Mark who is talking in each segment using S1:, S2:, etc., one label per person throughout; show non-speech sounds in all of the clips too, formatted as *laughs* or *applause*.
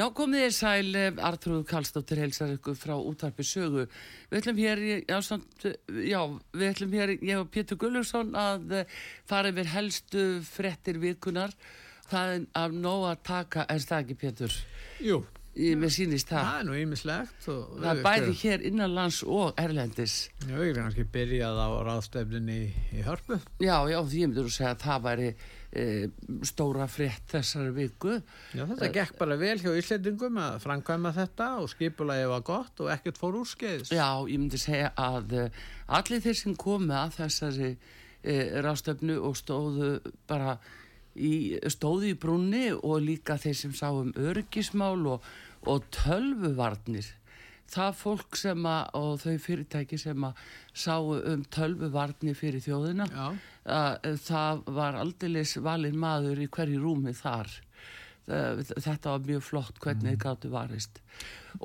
S1: Já, komið þér sæl, Artrúð Kallstóttir heilsar ykkur frá útarpi sögu. Við ætlum hér, já, samt, já, við ætlum hér, ég og Pétur Gullursson að eh, fara yfir helstu frettir vikunar. Það er af nóg að taka, er það ekki Pétur?
S2: Jú,
S1: Í, mér sýnist það.
S2: það er nú ýmislegt.
S1: Það er bæði hér innanlands og erlendis.
S2: Já, ég er kannski byrjað á ráðstefnunni í, í Hörpu.
S1: Já, já, því ég myndur að segja að það væri stóra frett þessari viku.
S2: Já, þetta gekk bara vel hjá Íslendingum að framkvæma þetta og skipulagi var gott og ekkert fór úrskeiðis.
S1: Já, ég myndi segja að uh, allir þeir sem komu að þessari uh, ráðstöfnu og stóðu bara í, stóðu í brúnni og líka þeir sem sá um örgismál og, og tölvuvarnir það fólk sem að og þau fyrirtæki sem að sáu um tölvuvarnir fyrir þjóðina að það var aldeilis valin maður í hverju rúmi þar. Það- þetta var mjög flott hvernig þið gáttu varist.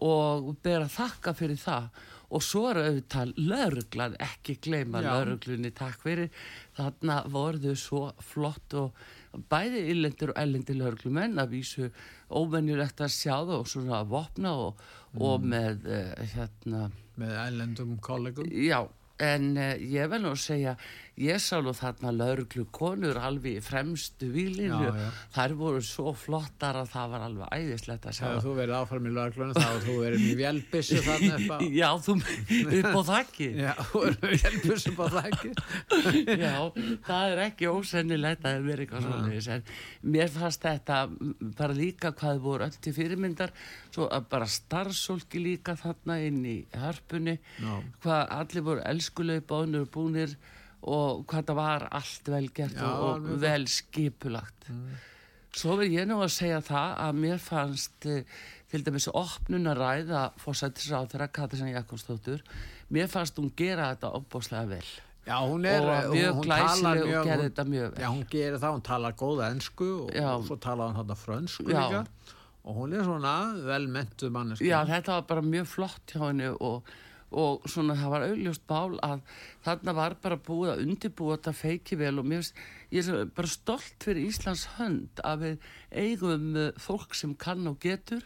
S1: Og ber að þakka fyrir það. Og svo er auðvitað lauruglan ekki gleyma lauruglunni takk fyrir. Þarna voru þau svo flott og bæði illendur og ellendir lauruglumenn að vísu óvenjulegt að sjá það og svona að vopna og, og með uh, hérna
S2: með ælendum kollegum.
S1: Já, en uh, ég vel nú segja, ég sá nú þarna lauruglu konur alveg fremstu výlinu. Þær voru svo flottar að það var alveg æðislegt að sjá.
S2: Þegar þú verið áfram í löglunum þá þú verið í vélbissu þarna upp á... *laughs*
S1: Já, þú upp á þakki.
S2: Já, þú verið upp á þakki. *laughs*
S1: Já, það er ekki ósennilegt að það veri eitthvað. En mér fannst þetta bara líka hvað voru öll til fyrirmyndar, svo að bara starfsólki líka þarna inn í hörpunni.
S2: Já.
S1: hvað allir voru elskulegi bónur og búnir og hvað það var allt vel gert
S2: Já,
S1: og, og vel skipulagt svo vil ég nú að segja það að mér fannst eh, til dæmis opnun að ræða fórsættisráð þeirra Katrísan Jakobsdóttur mér fannst hún gera þetta opbóslega vel
S2: Já, hún er...
S1: og mjög glæsileg og
S2: mjög-
S1: gerði þetta mjög vel
S2: Já, hún gerir það, hún talar góða ennsku og, og svo talar hann þarna frönsku
S1: Já.
S2: líka. Og hún er svona velmentu manneski.
S1: Já, þetta var bara mjög flott hjá henni og, og svona það var auðljóst bál að þarna var bara búið að undirbúa þetta feiki vel og mér finnst, ég er bara stolt fyrir Íslands hönd að við eigum uh, fólk sem kann og getur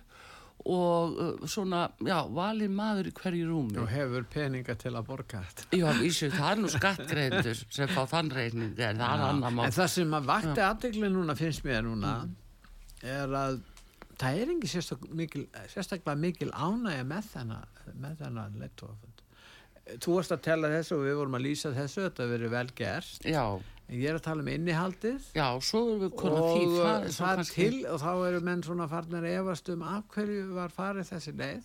S1: og uh, svona, já, valin maður í hverju rúmi.
S2: Og hefur peninga til að borga þetta.
S1: Já, vísu, það er nú skattgreifendur sem fá þann reyning, en það er annar mál.
S2: En það sem að vakti aðdegli núna finnst mér núna
S1: Mm.
S2: er að það er ekki sérstak mikil, sérstaklega mikil ánægja með þennan leittóafund. Þú varst að tella þessu og við vorum að lýsa þessu, þetta verið vel gert.
S1: Já,
S2: En ég er að tala um innihaldið.
S1: Já, svo erum við konar
S2: og
S1: því,
S2: það,
S1: það
S2: til og þá eru menn svona farnir að efast um af hverju var farið þessi leið.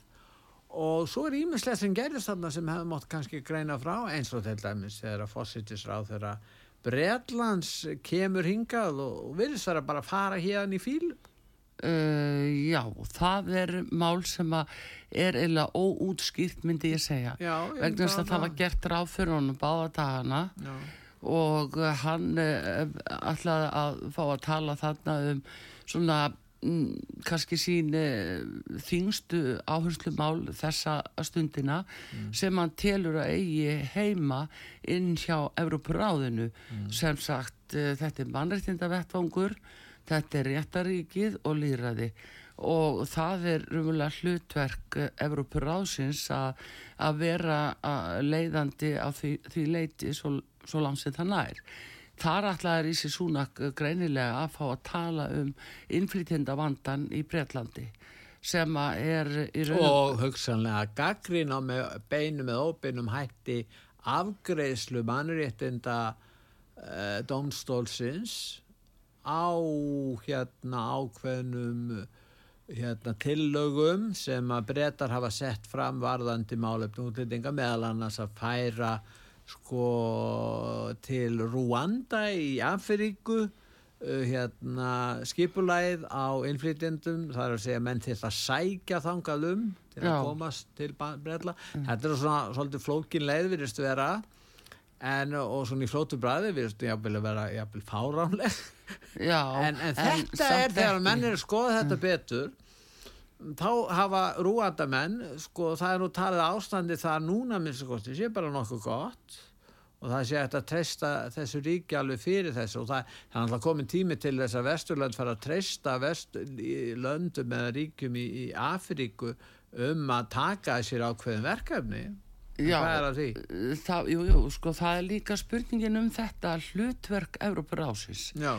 S2: Og svo er ímislegt sem gerist þarna sem hefði mátt kannski greina frá eins og til dæmis þegar að fósittisráð þeirra Bretlands kemur hingað og, og virðist bara að fara hérna í fíl
S1: Uh, já, það er mál sem er eiginlega óútskýrt myndi ég segja.
S2: Já, ég
S1: vegna þess að það var gert ráð fyrir honum báða dagana.
S2: Já.
S1: og uh, hann uh, ætlaði að fá að tala þarna um svona mm, kannski sín uh, þingstu áherslumál þessa stundina sem hann telur að eigi heima inn hjá Evrópuráðinu. Sem sagt þetta er mannreitinda vettvangur þetta er réttaríkið og líðræði og það er rumulega hlutverk Evrópuráðsins að vera að leiðandi á því, því leiti svo, svo langt sem það nær. Þar ætlaði Rísi Súnak greinilega að fá að tala um innflytjenda vandan í Breitlandi sem er í raun
S2: og hugsanlega gaggrína með beinum eða óbeinum hætti afgreðslu mannréttinda uh, domstólsins á hérna ákveðnum hérna, tillögum sem að breytar hafa sett fram varðandi málefnum útlendinga meðal annars að færa sko til Rwanda í Afríku uh, hérna skipulæð á innflytjendum, það er að segja menn til að sækja þangað um til
S1: Já.
S2: að komast til breytla þetta er svona svolítið flókin leið virðist vera en og svona í flótu bræði virðist jafnvel að vera jafnvel fáránleg.
S1: Já,
S2: en, en þetta er þegar
S1: ekki.
S2: menn er að skoða þetta betur þá hafa rúandamenn sko það er nú talið ástandi það núna minnst kosti sé bara nokkuð gott. Og það sé hægt að treysta þessu ríki alveg fyrir þessu. Og það, er alltaf komin tími til þess að Vesturlönd fara að treysta vest, í löndum eða ríkjum í, í Afríku um að taka sér ákveðin verkefni
S1: Já,
S2: hvað er að því?
S1: það, jú, jú, sko, það er líka spurningin um þetta hlutverk Evrópurásins
S2: Já,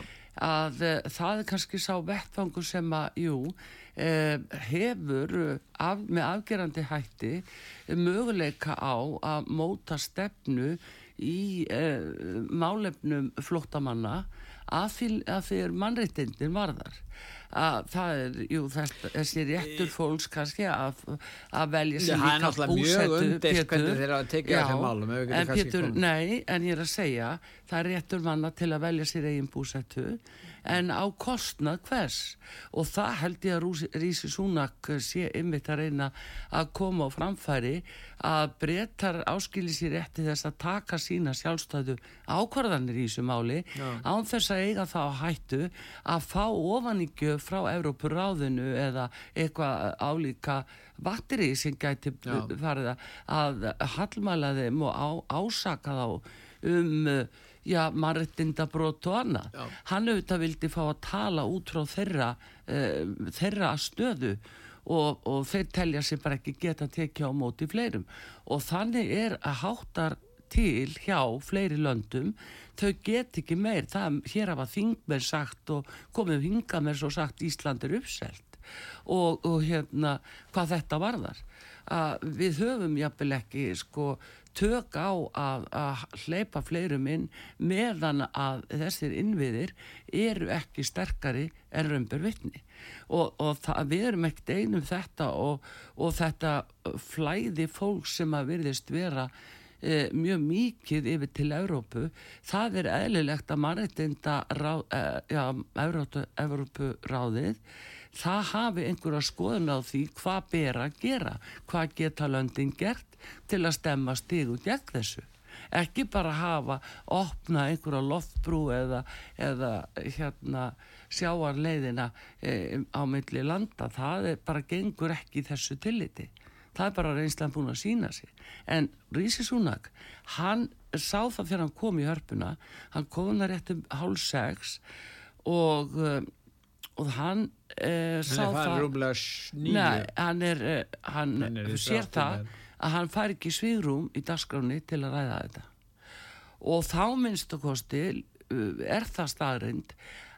S1: að uh, það er kannski sá vettfangur sem að, jú, uh, hefur af, með afgerandi hætti möguleika á að móta stefnu í uh, málefnum flóttamanna að að er mannreittindin varðar. Að það er, jú, þetta, þessi réttur fólks kannski að, að velja sér
S2: það er
S1: líka
S2: náttúrulega mjög
S1: Pétur.
S2: hvernig þeir hafa tekið
S1: Já,
S2: þessum málum,
S1: en Pétur, nei, en ég er að segja það er réttur manna til að velja sér eigin búsettu en á kostnað hvers og það held ég að Rísi Súnak sé ymmit að reyna að koma á framfæri að breytar áskili sér rétti þess að taka sína sjálfstæðu ákvarðanir í þessu máli
S2: Já.
S1: án þess að eiga það á hættu að fá ofaníkju frá Evrópuráðinu eða eitthvað álíka vatteri sem gæti farið að- hallmæla þeim og á, ásaka þá um uh, já, mannrettindabrót og annað.
S2: Já.
S1: Hann auðvitað vildi fá að tala út frá þeirra, uh, þeirra stöðu og, og þeir telja sér bara ekki geta tekið á móti fleirum og þannig er að háttar til hjá fleiri löndum þau get ekki meir það, hér hafa þingmenn sagt og komið hingað með svo sagt Ísland er uppselt og, og hérna hvað þetta varðar að við höfum jafnvel ekki sko tök á að, að hleypa fleirum inn meðan að þessir innviðir eru ekki sterkari en römbur vitni. Og, og það, við erum ekkert einum þetta og, og þetta flæði fólk sem að virðist vera e, mjög mikið yfir til Evrópu, það er eðlilegt að mannreitinda e, ja, Evrópu ráðið það hafi einhverja skoðun á því hvað ber að gera, hvað geta löndin gert til að stemma stígu gegn þessu. Ekki bara hafa opna einhverja loftbrú eða, eða hérna sjáarleiðina e, á milli landa, það bara gengur ekki þessu tilliti. Það er bara reynslan búin að sína sig. En Rísi Súnak, hann sá það þegar hann kom í hörpuna, hann kom það rétt um hálf sex og, um, og hann uh, sá það... Nei, hann er, uh, hann,
S2: Hann er
S1: sér það að hann fær ekki svigrúm í dagskráni til að ræða þetta. Og þá minnstu kosti uh, er það staðrind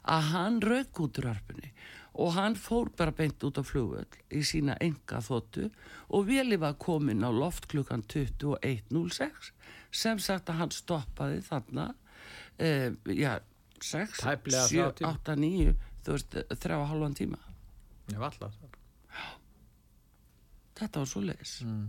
S1: að hann rauk út úr hörpunni og hann fór bara beint út á flugvöll í sína enga þóttu og veli var komin á loft klukkan 21.06 sem sagt að hann stoppaði þarna já, 6,
S2: Tæplega
S1: 7,
S2: þrjá tíma.
S1: 8, 9 þú veist, þrjá og halvan tíma.
S2: Ég var alltaf
S1: þetta var svo leiðis
S2: mm.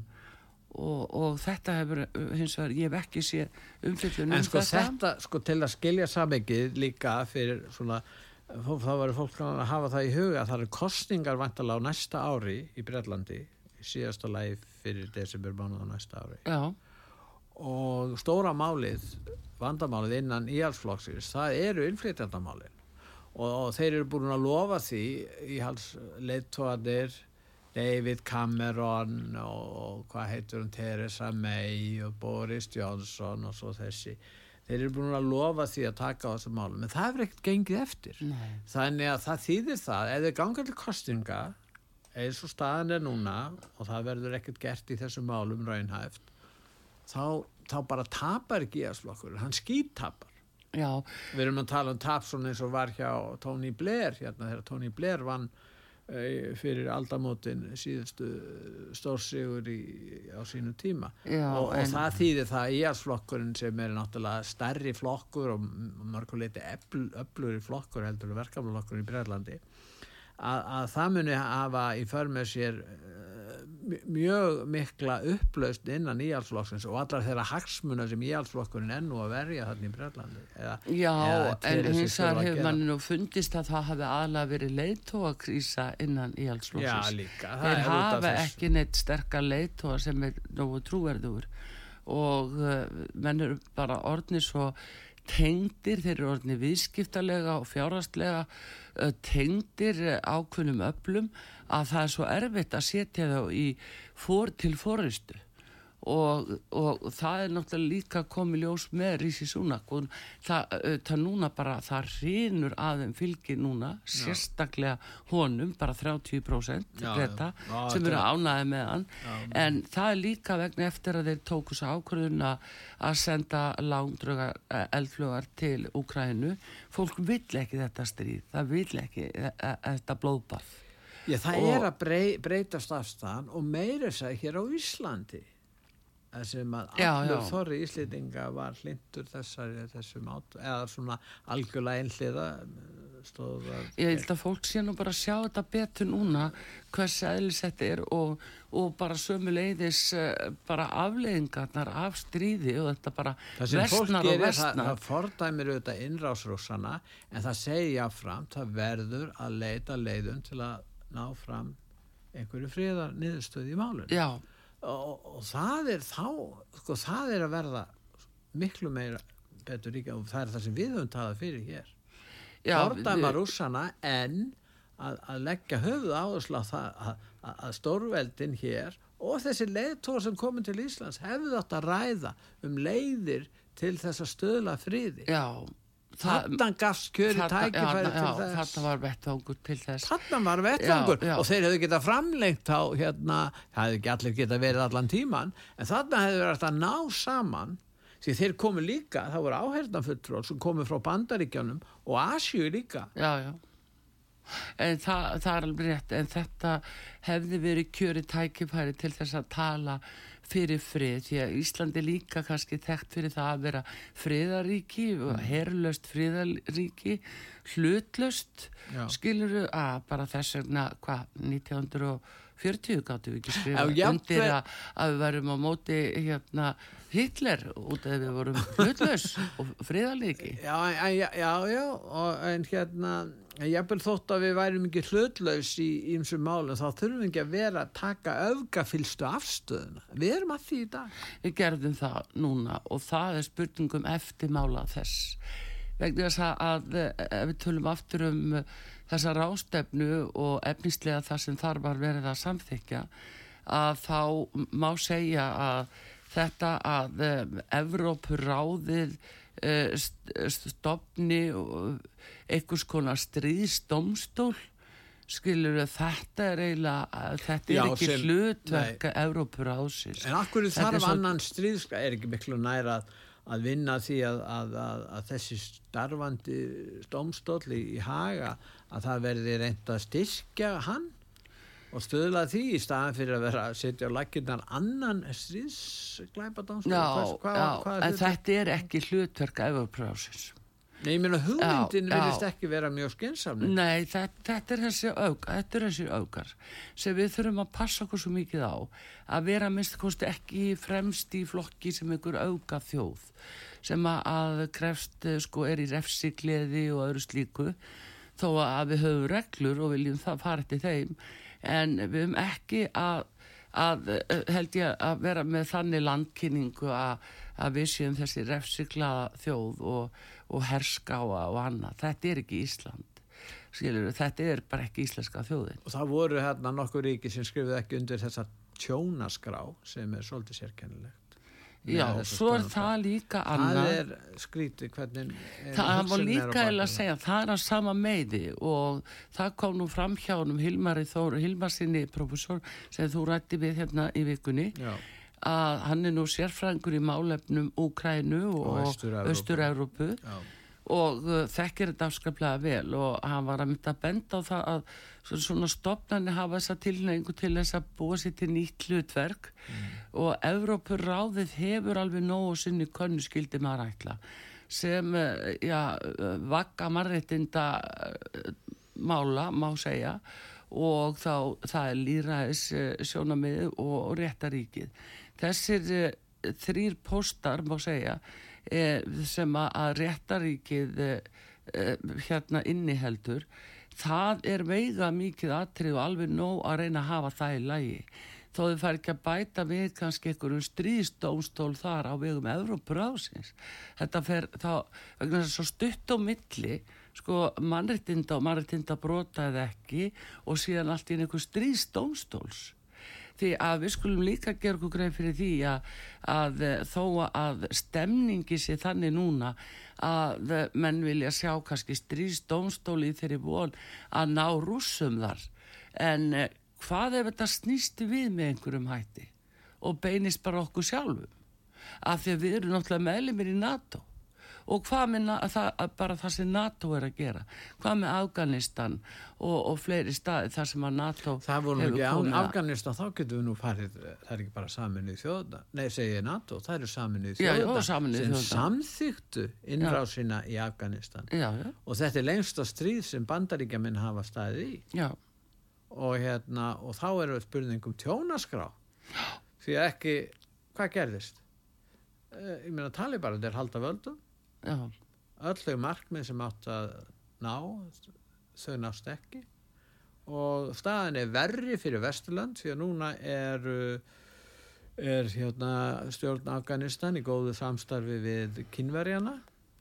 S1: og, og þetta hefur hins vegar, ég hef ekki sé umfyllun
S2: En
S1: um
S2: sko
S1: þetta.
S2: þetta, sko til að skilja samengið líka fyrir svona þá verður fólk að hafa það í huga að það eru kostningar vantalega á næsta ári í Breitlandi, í síðasta lagi fyrir desember mánuð á næsta ári.
S1: Já,
S2: og stóra málið vandamálið innan íhalsflokksins það eru innflytjandamálin og, og þeir eru búin að lofa því í hals leittóðanir David Cameron og, og hvað heitur hún Theresa May og Boris Johnson og svo þessi. Þeir eru búin að lofa því að taka á þessu málum en það hefur ekkert gengið eftir.
S1: Nei.
S2: þannig að það þýðir það ef þið ganga til kostinga eins og staðan er núna og það verður ekkert gert í þessu málum raunhæft þá, þá bara tapar ekki íhalsflokkur hann skítapar
S1: Já,
S2: við erum að tala um tap svona eins og var hjá Tony Blair hérna þegar Tony Blair vann uh, fyrir aldamótin síðustu stórsigur í, á sínu tíma.
S1: Já,
S2: og, og það þýðir það íhalsflokkurinn sem er náttúrulega stærri flokkur og mörguleiti öfluri flokkur heldur en verkefnaflokkur í Breitlandi að, að það muni hafa í för með sér uh, mjög mikla upplaust innan íhalsflokksins og allar þeirra hagsmuna sem íhalsflokkurinn er nú að verja þannig í Breitlandi eða,
S1: Já,
S2: eða
S1: en hins vegar hefur manni nú fundist að það hafi aðlega verið leiðtóakrísa innan í alls
S2: Já, líka, það
S1: Þeir hafa ekki neitt sterkar leiðtóa sem er nógu trúverður og uh, menn eru bara orðnir svo tengdir, þeir eru orðnir viðskiptalega og fjárhastlega uh, tengdir ákveðnum öflum að það er svo erfitt að setja þá í fór til fóristu og, og það er náttúrulega líka komið ljós með Rísi Súnak og það, það núna bara það hrýnur aðeim fylgir núna sérstaklega honum bara 30%
S2: Já,
S1: Greta,
S2: já. Já,
S1: sem
S2: þetta
S1: eru
S2: er-
S1: ánæði með hann. En það er líka vegna eftir að þeir tóku svo ákvörðun að að senda langdröga eldflugar til Úkrænu fólk vill ekki þetta stríð það vill ekki e- e- þetta blóðbað
S2: Já, það
S1: Og-
S2: er að brey, breytast afstæðan og meira að hér á Íslandi sem að allur þorri Íslendinga var hlindur þessari, þessum át eða svona algjörlega einhliða að
S1: Ég held að fólk sé nú bara að sjá þetta betur núna hvers eðlis þetta er og, og bara sömu leiðis bara afleiðingarnar af stríði og þetta bara versnar og
S2: gerir, það, það fordæmir auðvitað innrásrússana en það segja fram, það verður að leita leiðum til að ná fram einhverju friðar niðurstöði í málun
S1: Já,
S2: og, og það er þá sko, það er að verða miklu meira betur líka og það er það sem við höfum talað fyrir hér
S1: já.
S2: fordæma rússana en að, að leggja höfuð áherslu á það að, að, að stórveldin hér og þessi leiðtór sem komin til Íslands hefðu átt að ræða um leiðir til þess að stöðla friði
S1: Já,
S2: þarna gafst kjöri tækifæri til þess.
S1: Þarna var vettvangur til þess.
S2: Þarna var vettvangur. og þeir hefðu getað framlengt á hérna, það hefðu ekki allir getað verið allan tíman en þarna hefðu verið að ná saman. Því þeir komu líka, það voru áherðanfulltról sem komu frá Bandaríkjanum og Asíu líka.
S1: Já, já. En það, það er alveg rétt en þetta hefði verið kjöri tækifæri til þess að tala fyrir frið því að Íslandi líka kannski þekkt fyrir það að vera friðaríki og
S2: Mm.
S1: herrlöst friðaríki hlutlöst
S2: Já.
S1: skiluru að bara þess vegna hvað 1940 gáttu við ekki skrifa
S2: Já, jafnvel-
S1: undir að, að við værum á móti hérna Hitler út af við vorum *laughs* hlutlaus og friðaríki
S2: Já, en- já, já, já og, en hérna jafnvel þótt að við værum ekki hlutlaus í ýmsum málum þá þurfum við ekki að vera að taka öfgafylstu afstöðuna við erum að því í dag
S1: Við gerðum það núna og það er spurningum eftirmála þess. Vegna þess að, eh, ef við tölum aftur um eh, þessa rástefnu og efnislega það sem þar var verið að samþykja, að þá má segja að þetta að um, Evrópuráðið uh, stopni og einhvers konar stríðsdomstól skilur þetta er eiginlega þetta er
S2: Já,
S1: ekki
S2: sem-
S1: hlutverk Evrópuráðsins.
S2: En akkur
S1: er
S2: þarf
S1: svo-
S2: annan stríðska er ekki miklu nær að, að vinna því að, að, að, að þessi starfandi stómstóll í, í haga að það verði reynd að styrkja hann og stöðla því í staðan fyrir að vera að setja á lakirnar annan stríðsglæpa dómstóll
S1: Já, já, en þetta er ekki hlutverk Evrópuráðsins
S2: Nei, ég meina hugmyndin virðist ekki vera mjög skynsafni
S1: Nei, þetta, þetta er þessi auk, þetta er þessi aukar sem við þurfum að passa okkur svo mikið á að vera minnst kosti ekki fremst í flokki sem einhver auka þjóð sem að, krefst eh, sko er í refsigleði og öðru slíku. Þó að við höfum reglur og viljum það fara eftir þeim en við höfum ekki að, að eh, held ég að vera með þannig landkynningu að, að við séum þessi refsiglaða þjóð og, og herskáa og annað. Þetta er ekki Ísland. skilur, þetta er bara ekki íslenska þjóðin
S2: og það voru hérna nokkur ríki sem skrifið ekki undir þessa tjónaskrá sem er svolítið sérkennilegt
S1: Já, svo er það líka annað
S2: það er skrítið hvernig eh,
S1: það var
S2: er
S1: líka eða að segja það er að sama meði og það kom nú fram hjá honum Hilmari Þór Hilmarsinni professor sem þú rætti við hérna í vikunni
S2: Já.
S1: Að hann er nú sérfræðingur í málefnum Úkrænu
S2: Og Já.
S1: og uh, þekkir þetta afskaplega vel og hann var að mynda að benda á það að svona, svona stopnarnir hafa þessa tilneingu til þess að búa sér til nýtt hlutverk og Evrópur ráðið hefur alveg nógu sinni könnu skildi maður ætla. Sem uh, uh, vakka marréttinda mála má segja og þá það er líraðis sjónamið og, og réttaríkið þessir uh, þrýr póstar má segja eh, sem að, réttaríkið eh, eh, hérna inniheldur það er veiga mikið atrið og alveg nóg að reyna að hafa það í lagi. Þó þau fær ekki að bæta við kannski einhverjum stríðsdómstól þar á vegum Evrópur ásins þetta fer þá vegna þess að stutt á milli sko mannréttinda og mannréttinda brota eða ekki og síðan allt í einhver stríðsdómstóls því að við skulum líka gera okkur greið fyrir því að, að eh, þó að stemningi sé þannig núna að eh, menn vilja sjá kannski stríðsdómstóli þeirri von að ná rússum þar. En eh, hvað ef þetta snýsti við með einhverjum hætti og beinist bara okkur sjálfum? Af því að við erum náttúrulega meðlumir í NATO og hvað með það, að bara það sem NATO er að gera? Hvað með Afganistan og, og fleiri staði þar sem að NATO
S2: það voru ekki
S1: að-
S2: Afganistan þá getum við nú farið það er ekki bara saminuð þjóðna nei segi NATO, það eru
S1: já,
S2: þjóðna sem
S1: þjóðirnar.
S2: samþyktu innrásina í Afganistan.
S1: Já, já,
S2: og þetta er lengsta stríð sem bandaríkjaminn hafa staðið í.
S1: Já,
S2: og, hérna, og þá erum við spurning um tjónaskrá. Því að ekki, hvað gerðist? Eh, ég meina talibar þetta er halda völdum
S1: já,
S2: öll þau markmið sem átt að ná þau nást ekki. Og staðan er verri fyrir Vesturland því að núna er er hérna stjórn Afganistan í góðu samstarfi við kynverjana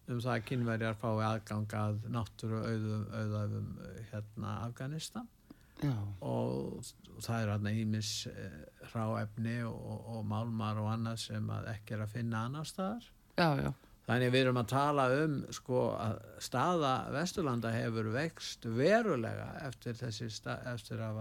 S2: um það að kynverjar fái aðgang að náttúru auðum, auðum hérna Afganistan.
S1: Já,
S2: og, það er hérna ímis eh, hráefni og, og málmar og annað sem að ekki er að finna annar staðar.
S1: Já, já,
S2: Þannig við erum að tala um sko að staða Vesturlanda hefur vext verulega eftir þessi stað, eftir að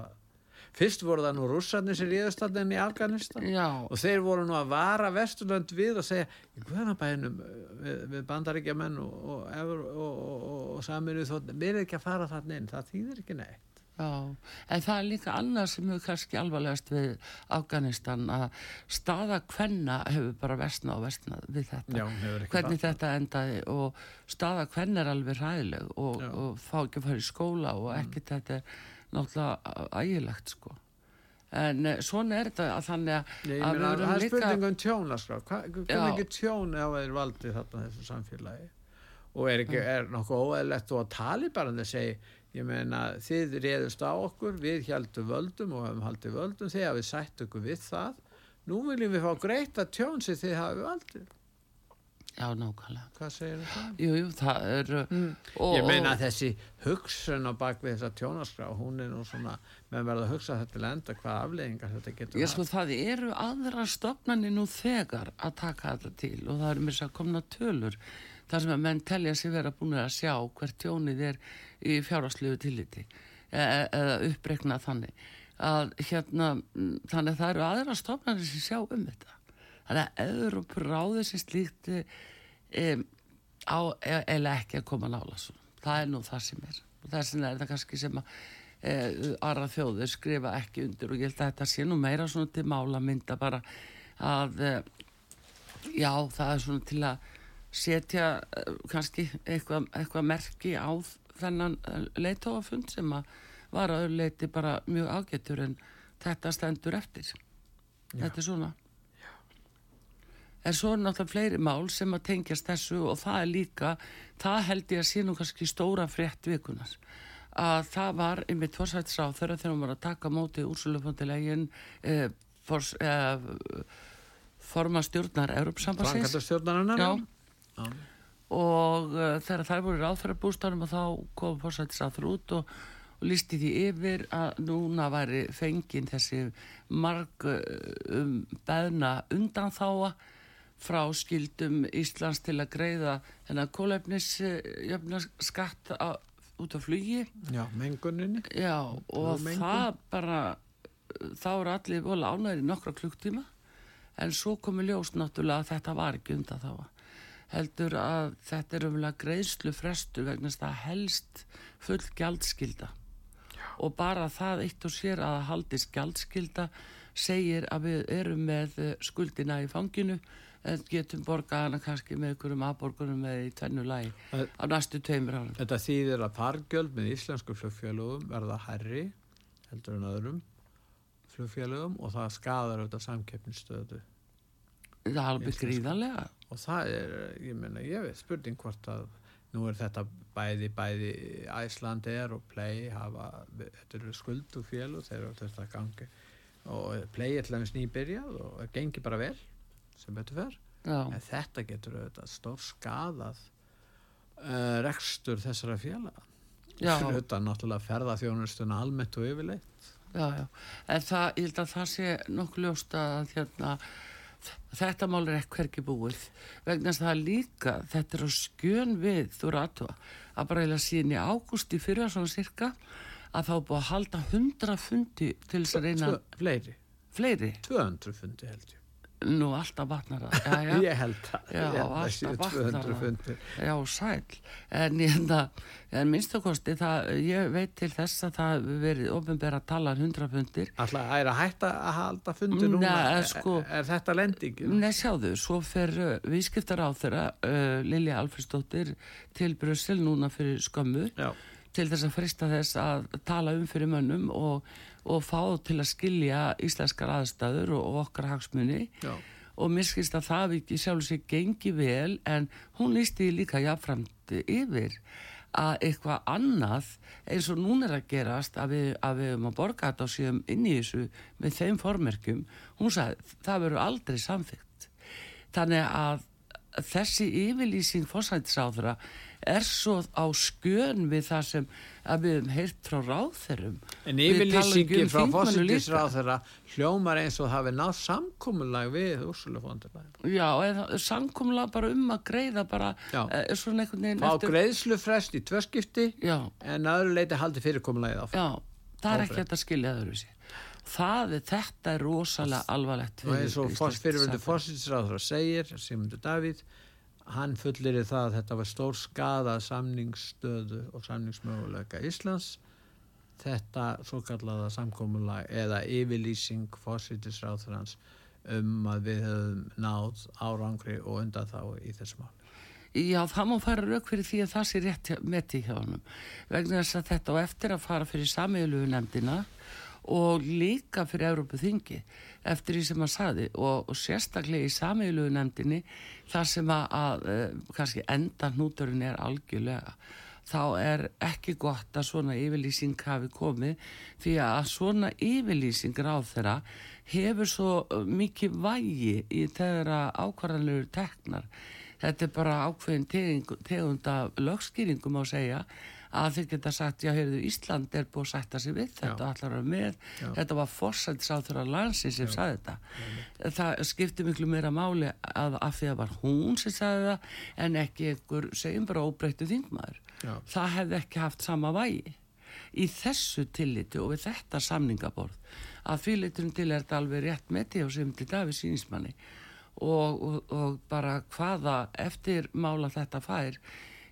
S2: fyrst voru það nú rússarnir sem ríðustandin í Afganistan.
S1: Já,
S2: og þeir voru nú að vara Vesturland við og segja í guðanabænum við, við bandaríkjamenn og, og, og, og, og saminuð þótt við erum ekki að fara þarna inn, það þýðir ekki neitt
S1: já en það er líka annað sem hefur kannski alvarlegast við Afganistan að staða kvenna hefur bara vestna og vestna við þetta.
S2: Já,
S1: hvernig þetta endaði og staða kvenna er alveg ræðileg og, og fá ekki að fara í skóla og ekki þetta er náttúrulega ægilegt sko. En eh, svona er þetta að þannig að,
S2: Ég
S1: að
S2: meina, það er spurning um tjónaskrá Hva-
S1: Já.
S2: hvernig ekki tjón ef þeir valdi þarna þessu samfélagi? Og er, ekki, er nokkuð óæðilegt og að tali bara en þeir segi ég meina þið réðust á okkur við hjaldum völdum og höfum haldið völdum þegar við sætt okkur við það. Nú viljum við fá greita tjón sem þið hafið valdið.
S1: Já nákvæmlega.
S2: Hvað segir það?
S1: jú, jú, það er mm. og,
S2: Ég meina að þessi hugsun á bakvið þessa tjónaskrá hún er nú svona, meðan verða að hugsa þetta til enda hvað afleðingar þetta getur
S1: Já, sko, það eru aðra stofnanir nú þegar að taka þetta til og það eru mér að komna tölur þar sem að menn telja sig vera búin að sjá hvert tjónið er í fjárháslegu tilliti e eða upprekna þannig. Að hérna, þannig að það eru aðra stofnanir sem sjá um þetta. Þannig að Evrópur ráði sem slíkt e, á, e, eða ekki að koma nála svo. það er nú það sem er. Og þess vegna er það kannski sem að e, aðra þjóður skrifa ekki undir og ég held að þetta sé nú meira svona til mála mynda bara að e, já það er svona til að setja e, kannski eitthvað, eitthvað merki á þennan leitóafund sem að var að leiti bara mjög ágættur en þetta stendur eftir. Þetta er svona. En svo er náttúrulega fleiri mál sem að tengjast þessu og það er líka, það held ég að sé nú kannski stóra frétt vikunar. Að það var einmitt tvorsættisráð þegar þegar hún var að taka móti úrsölufondilegin eh, eh, forma stjórnar Europsambassins. Já. Og uh, þegar þær voru ráðferðarbústanum og þá kom fórsættisáþur út og, og lísti því yfir að núna væri fengin þessi marg uh, um beðna undanþáa frá skildum Íslands til að greiða þennan kólefnis skatt út á flugi
S2: Já, menguninni
S1: Já, og
S2: mengun.
S1: það bara þá eru allir volið ánægir í nokkra klukktíma en svo komi ljós náttúrulega að þetta var ekki undan þá heldur að þetta er umlega greiðslu frestur vegna þess að helst full gjaldskilda Já. og bara það eitt og sér að haldist gjaldskilda segir að við erum með skuldina í fanginu en getum borgað hana kannski með einhverjum aðborgunum með í tvennu lagi á næstu tveimur árum.
S2: Þetta þýðir að pargjöld með íslensku flugfélögum verða herri heldur en öðrum flugfélögum og það skadar auðvitað samkeppnistöðu.
S1: Það er alveg gríðanlega
S2: og það er, ég menna, ég veit spurning hvort að nú er þetta bæði, bæði Æsland er og Play hafa, þetta eru skuldu fél og þeir eru þetta gangi og Play er til dæmis nýbyrjað og það gengi bara vel sem betur fer. En þetta getur auðvitað stór skadað uh, rekstur þessara fyrir auðvitað náttúrulega ferðarþjónustuna almennt og yfirleitt.
S1: Já, já, en það, ég held að það sé nokkuð ljósta að hérna þetta mál er ekki hverki búið vegna þess að það líka, þetta er á skjön við þú eru aðtóa að bara eða síðan í ágústi fyrir svona cirka að þá búið að halda hundra fundi til þess að reyna
S2: fleiri,
S1: fleiri?
S2: 200 fundi held ég
S1: Nú alltaf vatnar það. Já,
S2: já. *laughs* Ég held það.
S1: Já,
S2: ég
S1: alltaf vatnar það. Já, sæl En, en minnstakosti ég veit til þess að það verið ofinbæra að tala um hundra fundir
S2: Alltaf að hætta að halda fundir núna?
S1: Nei, sko,
S2: er, er þetta lending?
S1: Nei, sjáðu, svo fer uh, viðskiptar á þeirra uh, Lilja Alfredsdóttir til Brussel núna fyrir skömmu.
S2: Já
S1: til þess að frista þess að tala um fyrir mönnum og, og fá til að skilja íslenskar aðstæður og, og okkar hagsmunni
S2: Já.
S1: og mér skilst að það ekki sjálf sér gengi vel en hún lísti líka jáfnframt yfir að eitthvað annað eins og núna er að gerast að við, að við erum að borga þetta og séum inn í þessu með þeim formerkjum hún sagði það verður aldrei samþygt þannig að þessi yfirlýsing fórsættisáðura er svo á skjön við það sem við hefum heyrt frá ráþerum
S2: En yfirlýsingi um frá fórsættisráþura hljómar eins og hafi nátt samkúmulag við úrsulufóndarlega
S1: Já, eða samkúmulag bara um að greiða bara
S2: e,
S1: svona einhvern veginn
S2: Fá eftir... greiðslufrest í tvörskipti
S1: Já.
S2: en öðru leiti haldi fyrirkúmulagið áfram.
S1: Já, það er ekki þetta að skilja öðru sér Það er, þetta er rosalega alvarlegt
S2: og eins og fyrirvöldu fórsýtisráður segir, Simundur Davíð hann fullir í það að þetta var stór skada samningsstöðu og samningsmöguleika Íslands. Þetta svo kallaða samkómulag eða yfirlýsing fórsýtisráður hans um að við höfum náð árangri og undan þá í þessu mál
S1: Já, það má fara rauk fyrir því að það sé rétt því hjá hann vegna þess að þetta á eftir að fara fyrir samílugu nefndina og líka fyrir Európu þingi eftir því sem hann saði og, og sérstaklega í sameilugu nefndinni þar sem að, að eh, kannski enda hnúturinn er algjörlega þá er ekki gott að svona yfirlýsing hafi komið því að svona yfirlýsing ráð þeirra hefur svo mikið vægi í þeirra ákvarðanlegu teknar. Þetta er bara ákveðin tegund af lögskýringum á að segja að þeir geta sagt, já, heyrðu, Ísland er búið að sætta sig við þetta og allar að með. Já. þetta var fórsættisáþur af landsin sem saði þetta. Já. það skipti miklu meira máli að af því að var hún sem saði það en ekki einhver, segjum bara óbreyttu þingmaður. Það hefði ekki haft sama vægi. Í þessu tilliti og við þetta samningaborð að fyrirliturum til er þetta alveg rétt með því og sem til Davíð sínismanni og, og, og bara hvaða eftir mála þetta fær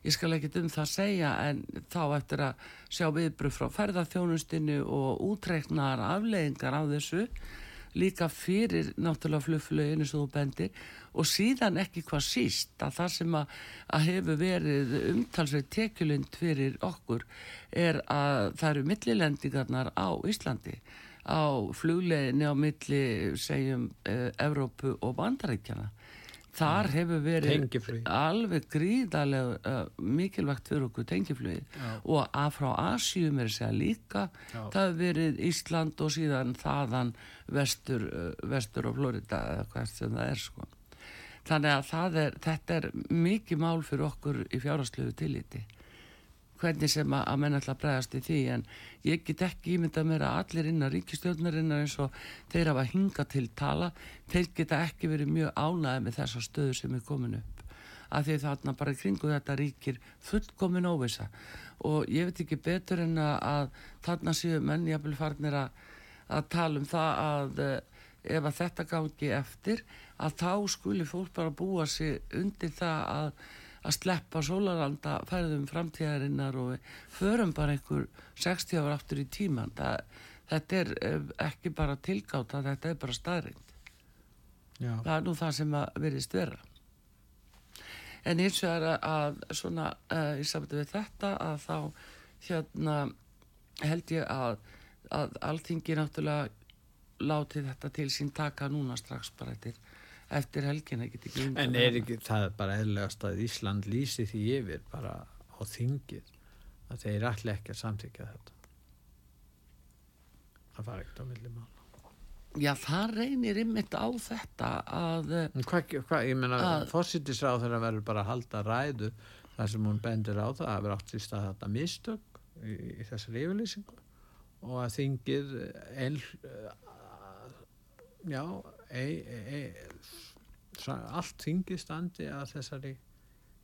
S1: ég skal ekki um það segja en þá eftir að sjá viðbröð frá ferðarþjónustinu og útreiknar afleggingar á þessu líka fyrir náttúrulega flugflöginu sem þú bendir og síðan ekki hvað síst að það sem að, að hefur verið umtalsveit tekjulind fyrir okkur er að það eru millilendingarnar á Íslandi á flugleginni á milli segjum e, Evrópu og Bandaríkjana þar hefur verið
S2: tengiflug.
S1: alveg gríðarlega uh, mikilvægt fyrir okkur tengiflugið og að frá Asjum er að líka. Já. það hefur verið Ísland og síðan þaðan vestur, uh, vestur og Florida eða hvað sem það er sko. Þannig að er, þetta er mikið mál fyrir okkur í fjárhastlegu tilliti hvernig sem að, að menn ætla að bregast í því en ég get ekki ímyndað mér að allir innan ríkistjórnarinnar eins og þeir hafa hinga til tala þeir geta ekki verið mjög álæði með þessa stöðu sem er komin upp. Af því þarna bara kringu þetta ríkir fullkomin óvisa og ég veit ekki betur en að þarna séu menn jáfnvel farnir að, að tala um það að eh, ef að þetta gangi eftir að þá skuli fólk bara búa sig undir það að að sleppa sólaranda færðum framtíðarinnar og förum bara einhver 60 ára aftur í tíman það, þetta er eh, ekki bara tilgáta þetta er bara staðrind það er nú það sem að verðist vera. En eins og er að svona uh, í samtöðu við þetta að þá hérna held ég að, að alltingi náttúrulega láti þetta til sín taka núna strax bara eftir eftir helgin
S2: en er ekki það bara eðlegast að Ísland lýsi því yfir bara á þingið að þeir allir ekki að samtíkja þetta? Það fara ekkert á milli mála.
S1: Já, það reynir ymmit á þetta að...
S2: Hvað, hva, ég menna, fósittisráð þeirra verður bara að halda ræðu þar sem hún bendir á það að vera átt í stað þetta mistök í, í þessari yfirlýsingu og að þingið el, já, e, allt þingið standi að þessari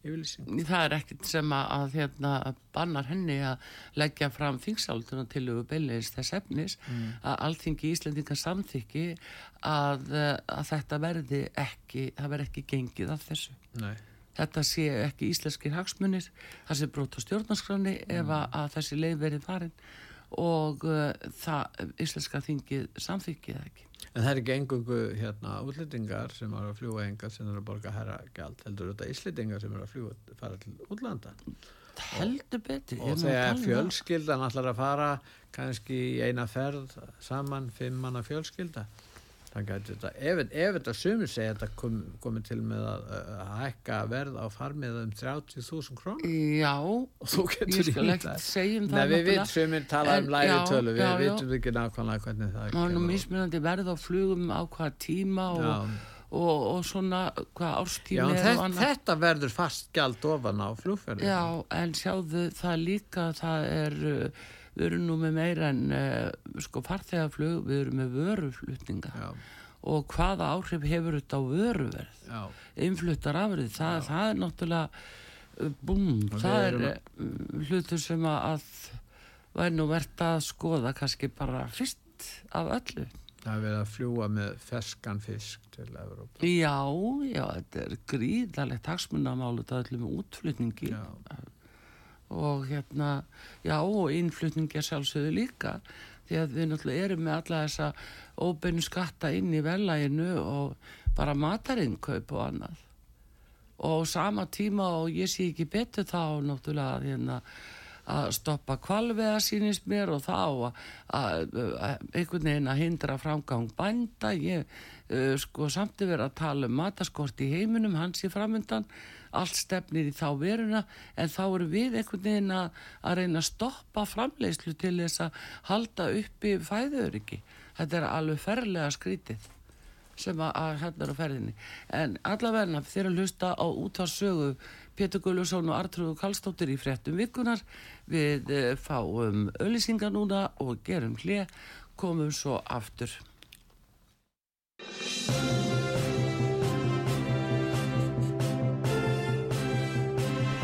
S2: yfirlýsing
S1: það er ekkert sem að, að hérna, bannar henni að leggja fram þingsálduna til auðvitað beilis þess efnis mm. að allþingi Íslandinga samþykki að, að þetta verði ekki það verði ekki gengið af þessu
S2: Nei.
S1: þetta sé ekki íslenskir hagsmunir það sé brót á stjórnarskráni mm. ef að, að þessi leið verði farin og uh, það íslenska þingið samþykkið ekki.
S2: En það er ekki engungu hérna útlendingar sem eru að fljúa enga sem eru að borga herra gælt heldur þetta íslendingar sem eru að fljúa fara til útlanda?
S1: Heldur betur
S2: og þegar um fjölskyldan allar að fara kannski í eina ferð saman fimm manna fjölskylda Þetta, ef, ef þetta sumir segja þetta kom, komið til með að, að hækka verð á farmiða um 30.000 krón
S1: Já,
S2: ég
S1: skal ekki segja um það
S2: Nei, við vitum sumir tala um læri já, tölu. Við já, vitum ekki nákvæmlega hvernig það
S1: er Nú mismunandi verð á flugum á hvaða tíma og, og, og svona hvað árstími
S2: er þetta, þetta verður fast gælt ofan á flugferðinu
S1: Já, en sjáðu það líka það er við erum nú með meira en uh, sko farþegaflug, við erum með vöruflutninga Já. og hvaða áhrif hefur þetta á vöruverð innfluttar afrið, það, það er náttúrulega uh, búm, það er uh, hlutur sem að væri nú verðt að skoða kannski bara fyrst af öllu
S2: Það er verið að fljúa með ferskan fisk til Európa.
S1: Já, já, þetta er gríðalegt hagsmunnamálu þetta er allir með útflutningi. Já og hérna, já og innflutningi sjálfsögðu líka. Því að við náttúrulega erum með alla þessa óbeinu skatta inn í velæginu og bara matarinnkaup og annað. Og sama tíma og ég sé ekki betur þá náttúrulega hérna að stoppa kvalveða sínist mér og þá að, einhvern veginn að hindra framgang bænda. Ég uh, sko samt vera að tala um mataskort í heiminum hans í framöndan allt stefnir í þá veruna en þá eru við einhvern veginn að, að reyna að stoppa framleiðslu til þess að halda uppi fæðuriki þetta er alveg ferlega skrítið sem að hérna er á ferðinni. En allavegna þeir að hlusta á útvarsögu Pétur Gullusson og Artrúðu Kallstóttir í fréttum vikunar við eh, fáum öllisingar núna og gerum hlið komum svo aftur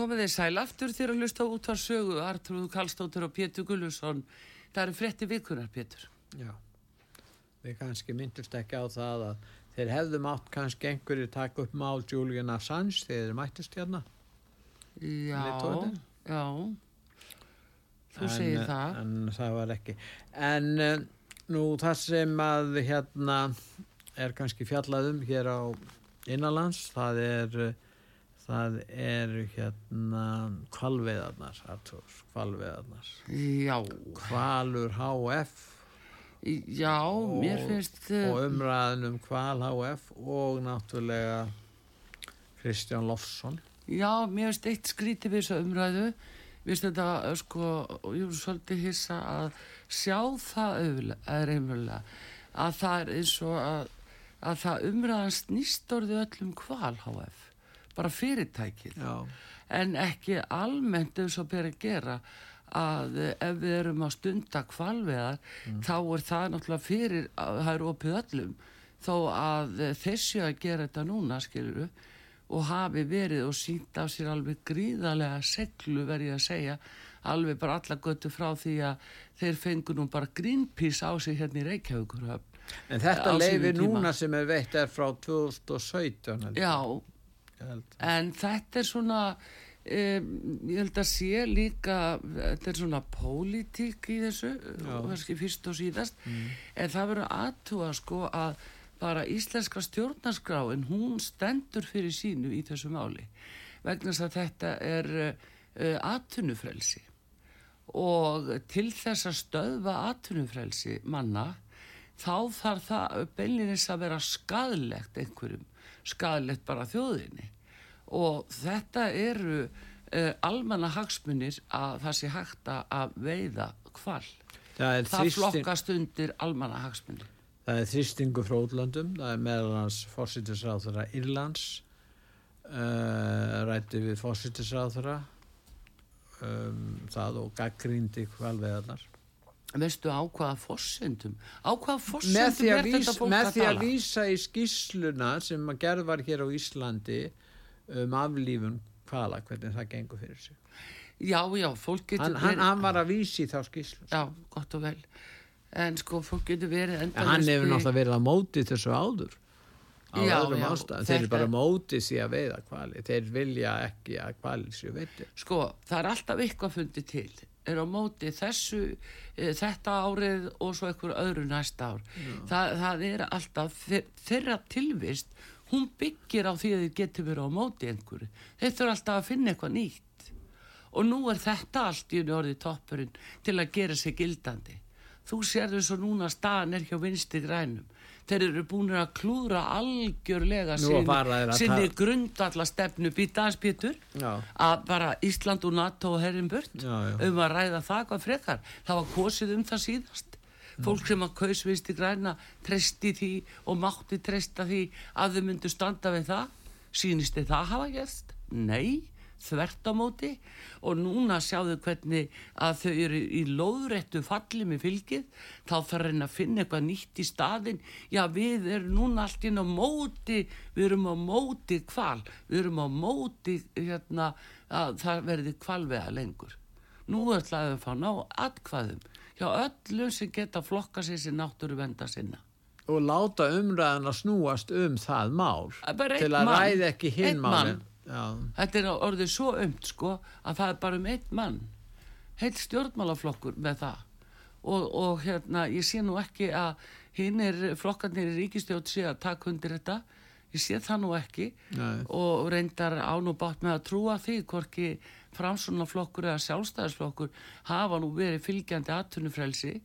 S1: Komið þið sæl aftur þér að lusta út á sögu Artrúð Kallstóttur og Pétur Gullusson það eru frétti vikunar Pétur.
S2: Já, við kannski myndust ekki á það að þeir hefðu mátt kannski einhverju taka upp mál Julian Assange þegar þeir mættist hérna.
S1: Já, já. Þú
S2: En,
S1: segir
S2: eh,
S1: það.
S2: En það var ekki. En uh, nú það sem að hérna er kannski fjallaðum hér á innanlands það er uh, það er hérna kvalveðarnar Artur, kvalveðarnar
S1: Já,
S2: Kvalur HF
S1: já, mér finnst
S2: og
S1: uh,
S2: umræðin um Kval HF og náttúrulega Kristján Lofsson
S1: Já, mér finnst eitt skrítið við þessu umræðu. Mér finnst þetta, uh, sko, og ég er svolítið hissa að sjá það einmjölega, að það er eins og að, að það umræðan snýst orðið öllum kval HF, bara fyrirtækið,
S2: Já,
S1: en ekki almennt eins og ber að gera að eh, ef við erum að stunda kvalveðar, þá er það náttúrulega fyrir, að það er opið öllum, þó að eh, þessi að gera þetta núna, skiluru, og hafi verið og sínt af sér alveg gríðarlega seglu verið að segja alveg bara alla göttu frá því að þeir fengu nú bara Greenpeace á sig hérna í Reykjavíkur
S2: en þetta leifi núna sem er veitt er frá 2017 held ég.
S1: Já. En þetta er svona um, ég held að sé líka þetta er svona pólitík í þessu kannski fyrst og síðast. En það verður aðtúa sko að bara íslenska stjórnarskráin hún stendur fyrir sínu í þessu máli. Vegna þess að þetta er uh, atvinnufrelsi. Og til þess að stöðva atvinnufrelsi manna þá þarf það beinlinis að vera skadlegt einhverjum, skadlegt bara þjóðinni og þetta eru uh, almanna hagsmunir að það sé hægt að- veiða hval.
S2: það
S1: Það
S2: þrýsting
S1: flokkast undir almanna hagsmunir.
S2: það er þrýstingu frá útlöndum það er meðal hans fórsitisráþara Írlands uh, rætti við fórsitisráþara um, það og gaggrindi hvalveðarnar
S1: Veistu á hvaða fossendum? Á hvaða
S2: með því,
S1: er þetta fólk
S2: með
S1: að
S2: því að
S1: tala?
S2: vísa í skýsluna sem að gerð var hér á Íslandi um aflífun hvala, hvernig það gengur fyrir sig
S1: Já, já, fólk getur
S2: hann, hann, hann var að vísi þá skýslu
S1: Já, gott og vel. En sko, fólk getur verið
S2: en hann hefur náttúrulega verið að móti þessu áður á
S1: Já,
S2: öðrum
S1: já,
S2: ástæðum þeir eru bara að móti því að veiða hvali þeir vilja ekki að hvali séu veiti
S1: Sko, það er alltaf eitthvað fundið til. Er á móti þessu, e, þetta árið og svo eitthvað öðru næsta ár. Það, það er alltaf, þe- þeirra tilvist, hún byggir á því að þið getur verið á móti einhverju. Þeir þurfa alltaf að finna eitthvað nýtt. Og nú er þetta allt í unni orðið toppurinn til að gera sig gildandi. Þú sérðu svo núna staðan er hjá vinsti grænum. Þeir eru búin að klúra algjörlega sinni grundalla stefnu býtaðanspítur að bara Ísland og NATO og herrin burt um að ræða það hvað frekar. Það var kosið um það síðast. Fólk sem að kaus vinsti græna treysti því og mátti treysta því að þau myndu standa við það. Sýnist þið það hafa gerst? Nei, þvert á móti. Og núna sjáðu hvernig að þau eru í lóðrættu falli með fylgið. Þá þarf reyna að finna eitthvað nýtt í staðin já við erum núna allt inn á móti við erum á móti kval við erum á móti hérna að það verði kvalvega lengur. Nú ætlaðum við að fá ná atkvæðum hjá öllum sem geta flokka sér sér náttúru venda sinna.
S2: Og láta umræðan að snúast um það mál til að
S1: mann.
S2: ræða ekki hinn
S1: Einn
S2: málin.
S1: mann.
S2: Já.
S1: Þetta er orðið svo umt sko að það er bara um einn mann heilt stjórnmálaflokkur með það og, og hérna ég sé nú ekki að hinn er flokkarnir í ríkistjótt sé að taka undir þetta ég sé það nú ekki
S2: Nei.
S1: og reyndar án og bátt með að trúa því hvorki framsunaflokkur eða sjálfstæðisflokkur hafa nú verið fylgjandi atvinnufrelsi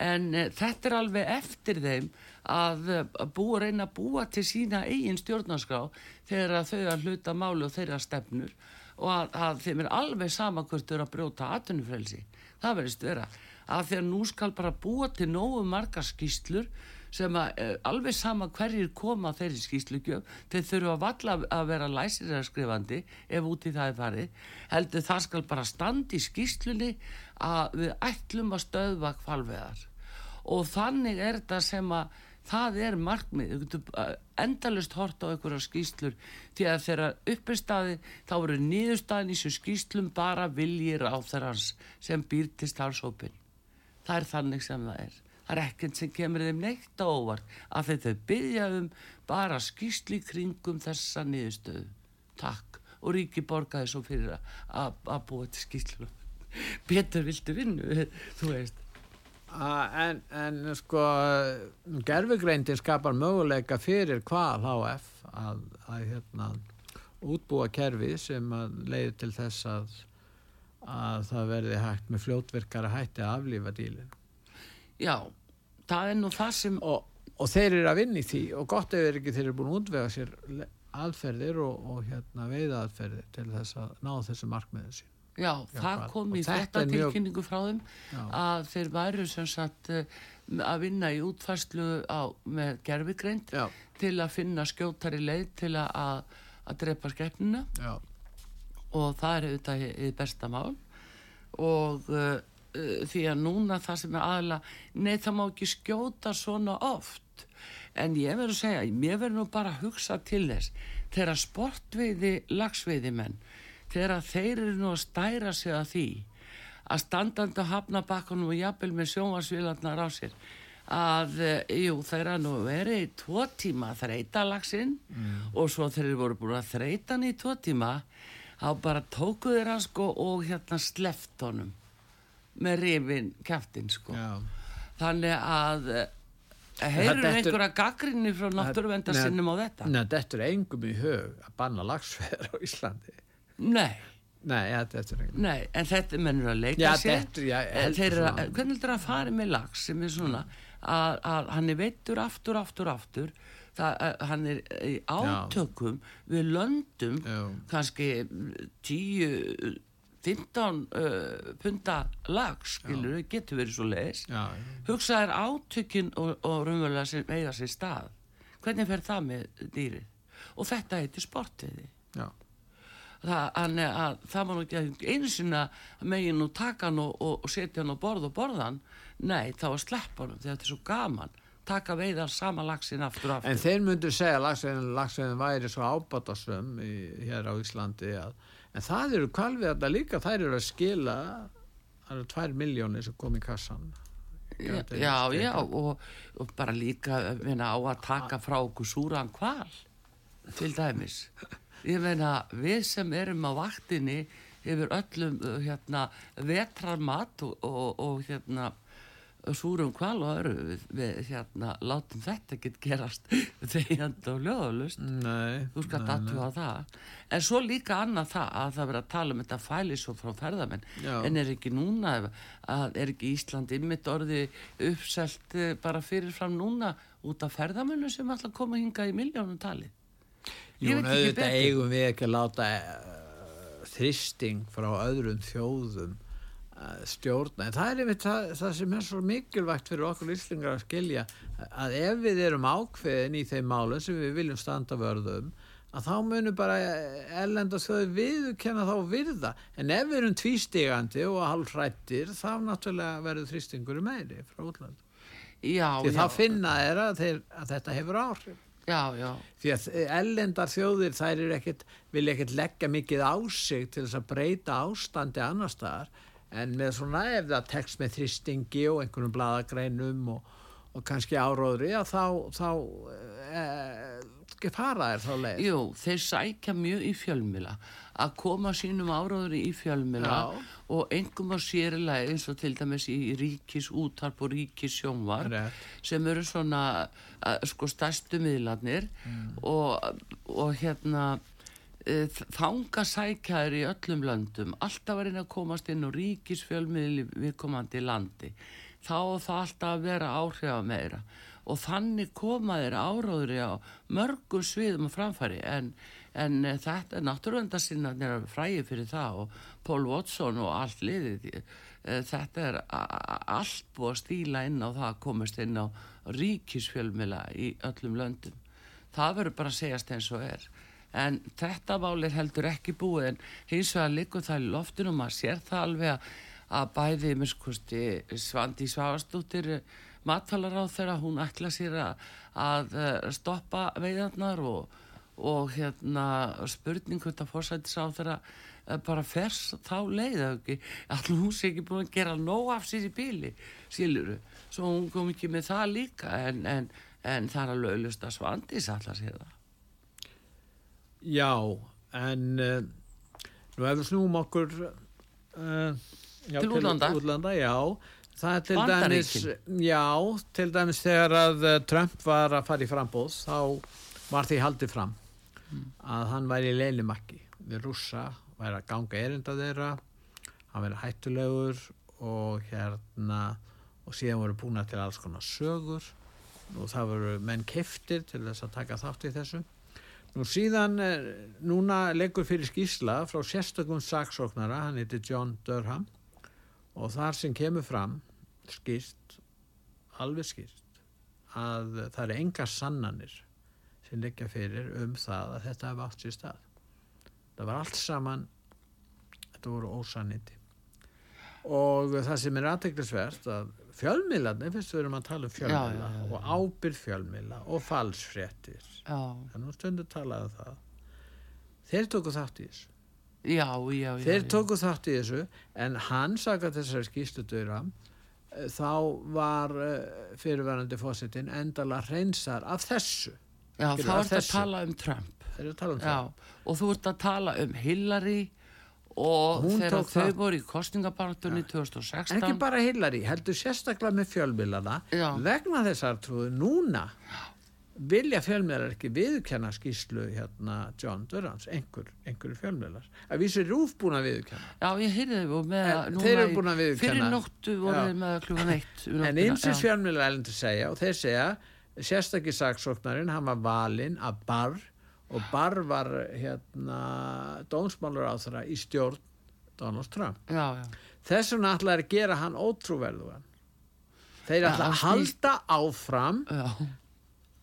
S1: en e, þetta er alveg eftir þeim að, eh, að búa, reyna að búa til sína eigin stjórnarskrá þegar þau að hluta máli og þeirra stefnur og að, að þeim er alveg sama hvort þau eru að brjóta atvinnufrelsi. Það verðist vera að þegar nú skal bara búa til nógu marga skýslur sem að e, alveg sama hverjir koma þeirri skýslugjöf þeir þurfa valla að vera læsir að skrifandi ef út í það er farið. Heldur það skal bara standi skýslunni að við ætlum að stöðva kvalveðar og þannig er þetta sem að það er markmið. Þú getur endalust hort á einhverja skýslur því að þegar uppestaði þá eru nýðustæðin í þessu skýslum bara viljir á þeirrans sem býr til starfsópin það er þannig sem það er. Það er ekkert sem kemur þeim neitt á óvart að þau byggja um bara skýsli kringum þessa nýðustöðu takk. Og ríki borgaði svo fyrir að búa til skýslu betur viltu vinnu þú veist
S2: En, en sko gerfugreindin skapar möguleika fyrir hvað HF að, að hérna, útbúa kerfi sem leiður til þess að, að það verði hægt með fljótverkara hætti að aflífa dílin.
S1: Já, það er nú það sem...
S2: Og, og þeir eru að vinna í því og gott ef þeir eru búin að útvega sér aðferðir og, og hérna, veiðaðferðir til þess að ná þessu markmiðu sín.
S1: Já, Já það hvað? kom í þetta tilkynningu frá þeim Já. að þeir væru sem sagt eh, að vinna í útfærslu á, með gerfigreind til að finna skjótari leið til að, að drepa skeppnina og það er auðvitað í besta mál og uh, því að núna það sem er aðla nei það má ekki skjóta svona oft en ég verður að segja, mér verður nú bara að hugsa til þess þegar sportveiði lagsveiði menn þegar þeir eru nú að stæra sig að því að standandi á hafnabakkunum og jafnvel með sjónvarsvílarnar á sér að, eh, jú, þeir að nú verið í tvo tíma að þreita lagsinn mm. og svo þeir eru voru búin að þreita hann í tvo tíma þá bara tókuð þeir hann sko og hérna sleft honum með rifin kæftin sko Já. þannig að eh, heyrur einhverja gaggrinni frá náttúruvendarsinnum á þetta?
S2: Nei, þetta er engum í hög að banna lagsveðar á Íslandi
S1: Nei.
S2: Nei, ja, þetta er ekki.
S1: Nei, en þetta mennur að leika
S2: já,
S1: sér.
S2: Þetta, já,
S1: þeir eru að, hvernig er þetta að fara með lags sem er svona að, að hann er veittur aftur, aftur, aftur. Það, að, hann er í átökum já. við löndum kannski 10, 15 uh, punta lags, skilur, getur verið svo leiðis. Hugsaður átökin og, og raunverulega sem eiga sér stað. Hvernig fer það með dýrið? Og þetta heitir sportiði. Já það, að, það má ekki einu sinna megin og taka hann og, og, og setja hann á borð og borðan nei þá að sleppa hann þetta er svo gaman. Taka veiðar sama lagsin aftur aftur.
S2: En þeir myndu segja að lagsin væri svo ábatasum hér á Íslandi að, en það eru kvalviðarna líka þær eru að skila það eru tvær miljónir sem kom í kassan
S1: já, já, já og, og bara líka minna, á að taka frá okkur súran kval til dæmis *laughs* ég meina við sem erum á vaktinni yfir öllum uh, hérna vetrarmat og, og, og hérna súrum kval og öru við, við hérna látum þetta ekki gerast *laughs* þegjand og löðalust þú skal datu á það. En svo líka annað það að það verður að tala um þetta fælis og frá ferðamenn. Já. en er ekki núna að er ekki Ísland ymmit orði uppselt eh, bara fyrirfram núna út af ferðamennu sem alltaf koma hinga í miljónum talið
S2: Jú, auðvitað eigum við ekki að láta uh, þristing frá öðrum þjóðum uh, stjórna, en það er einmitt það, það sem er svo mikilvægt fyrir okkur íslingar að skilja, að ef við erum ákveðin í þeim málum sem við viljum standa vörðum, að þá munum bara ellenda þau viðkenna þá virða, en ef við erum tvístigandi og halvrættir þá náttúrulega verður þristingur meiri frá útlandu. Já, því já. það finna er að, þeir, að þetta hefur áhrif
S1: Já, já.
S2: Því að ellendar þjóðir þær ekkit, vilja ekkert leggja mikið á sig til þess að breyta ástandi annar staðar en með svona ef það tekst með þristingi og einhvern bladagreinum og, og kannski áróðri að þá, þá e, fara þær þá leið.
S1: Jú, þeir sækja mjög í fjölmila að koma sínum áráður í fjölmila Já. og engum á sérilega eins og til dæmis í ríkis útarp og ríkis sjónvar Rétt. sem eru svona sko stærstu miðlarnir mm. og, og hérna uh, þanga sækjaður í öllum löndum alltaf einn að komast inn og ríkis fjölmiðli viðkomandi landi þá það alltaf að vera áhrifa meira og þannig koma þeir áráður á mörgum sviðum og framfæri en en uh, þetta er náttúruvendarsinnarnir fræði fyrir það og Paul Watson og allt liðið uh, þetta er allt búið að stíla inn á það komist inn á ríkisfjölmila í öllum löndum. Það verður bara að segjast eins og er. En þetta mál er heldur ekki búið en hins vegar likur það í loftunum að sér það alveg að bæði miskusti Svandi Svavastóttir matfalar á þeirra hún ætla sér að, að eh, stoppa veiðarnar og, og hérna spurning hvort að fórsættis á þeirra eh, bara fers þá leiða ekki? Allir hún sé ekki búin að gera nóg af sér í bíli síluru, svo hún kom ekki með það líka en, en, en það er alveg auðvist að Svandis allar sér það.
S2: Já, en uh, nú ef við snúum okkur uh,
S1: já, til útlanda.
S2: útlanda já, það er til dæmis já, til dæmis þegar að Trump var að fara í frambóð þá var því haldið fram að hann væri í leilimakki við rússa, væri að ganga erinda þeirra hann væri hættulegur og hérna og síðan voru búna til alls konar sögur. Og það voru menn keftir til þess að taka þátt í þessu. Nú síðan, eh, núna leggur fyrir skýrsla frá sérstökum saksóknara, hann heiti John Durham og þar sem kemur fram skýrt, alveg skýrt, að það eru enga sannanir sem leggja fyrir um það að þetta hefði átt sér stað. Það var allt saman, þetta voru ósanniti. Og það sem er aðteglisvert að fjölmiðlarnir, fyrst við erum að tala um fjölmiðla
S1: Já, já, já,
S2: og ábyrð fjölmiðla og falsfréttir.
S1: Já,
S2: það er nú stundu talað um það. Þeir tóku þátt í þessu.
S1: Já, já, já
S2: þeir tóku þátt í þessu en hann saka þessari skýstudöyra þá var uh, fyrirverandi fósittin endala hreinsar af þessu
S1: Já, þá ert að tala um Trump.
S2: Þeir eru að tala um
S1: Já, og þú ert að tala um Hillary og
S2: Hún
S1: þegar þau
S2: það.
S1: voru í kostningabartunni
S2: það en
S1: 2016
S2: ekki bara Hillary, heldur sérstaklega með fjölmiðlana. Vegna þessar trúðu núna vilja fjölmiðlar ekki viðurkenna skýslu hérna John Durhams einhver, einhverju fjölmiðlar. Að vísu rúf búin að viðurkenna.
S1: Já, ég heyrði þau með
S2: En
S1: að núna
S2: þeir eru
S1: í-
S2: búin að.
S1: Fyrir nóttu voru þeir með klukkan eitt
S2: En einsins fjölmiðlar elendur segja og þeir segja sérstakki saksóknarinn, hann var valinn af Barr og Barr var hérna dómsmálur á þeirra í stjórn Donald Trump.
S1: Já, já,
S2: Þess vegna ætlaði að gera hann ótrúverðugan. Þeir
S1: Já,
S2: ætla að
S1: hann
S2: halda áfram
S1: já,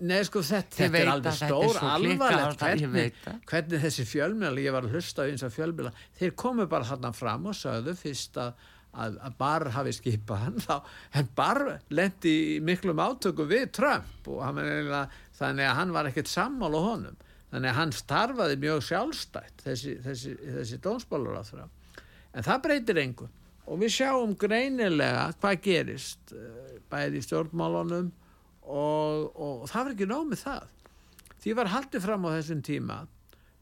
S2: Nei, sko, þetta, þetta er
S1: að
S2: alveg stór, alvarlegt hvernig, hvernig þessi fjölmiðla, ég var að hlusta á eins af fjölmiðla, þeir komu bara þarna fram og sögðu fyrst að, að, Barr hafi skipað hann þá, en Barr lendi miklum átökum við Trump og eiginlega- þannig að hann var ekkert sammála honum, þannig að hann starfaði mjög sjálfstætt þessi, þessi, þessi dómsbólur á þeirra en það breytir engu. Og við sjáum greinilega hvað gerist eh, bæði í stjórnmálunum og, og, það var ekki nóg með það. Því var haldið fram á þessum tíma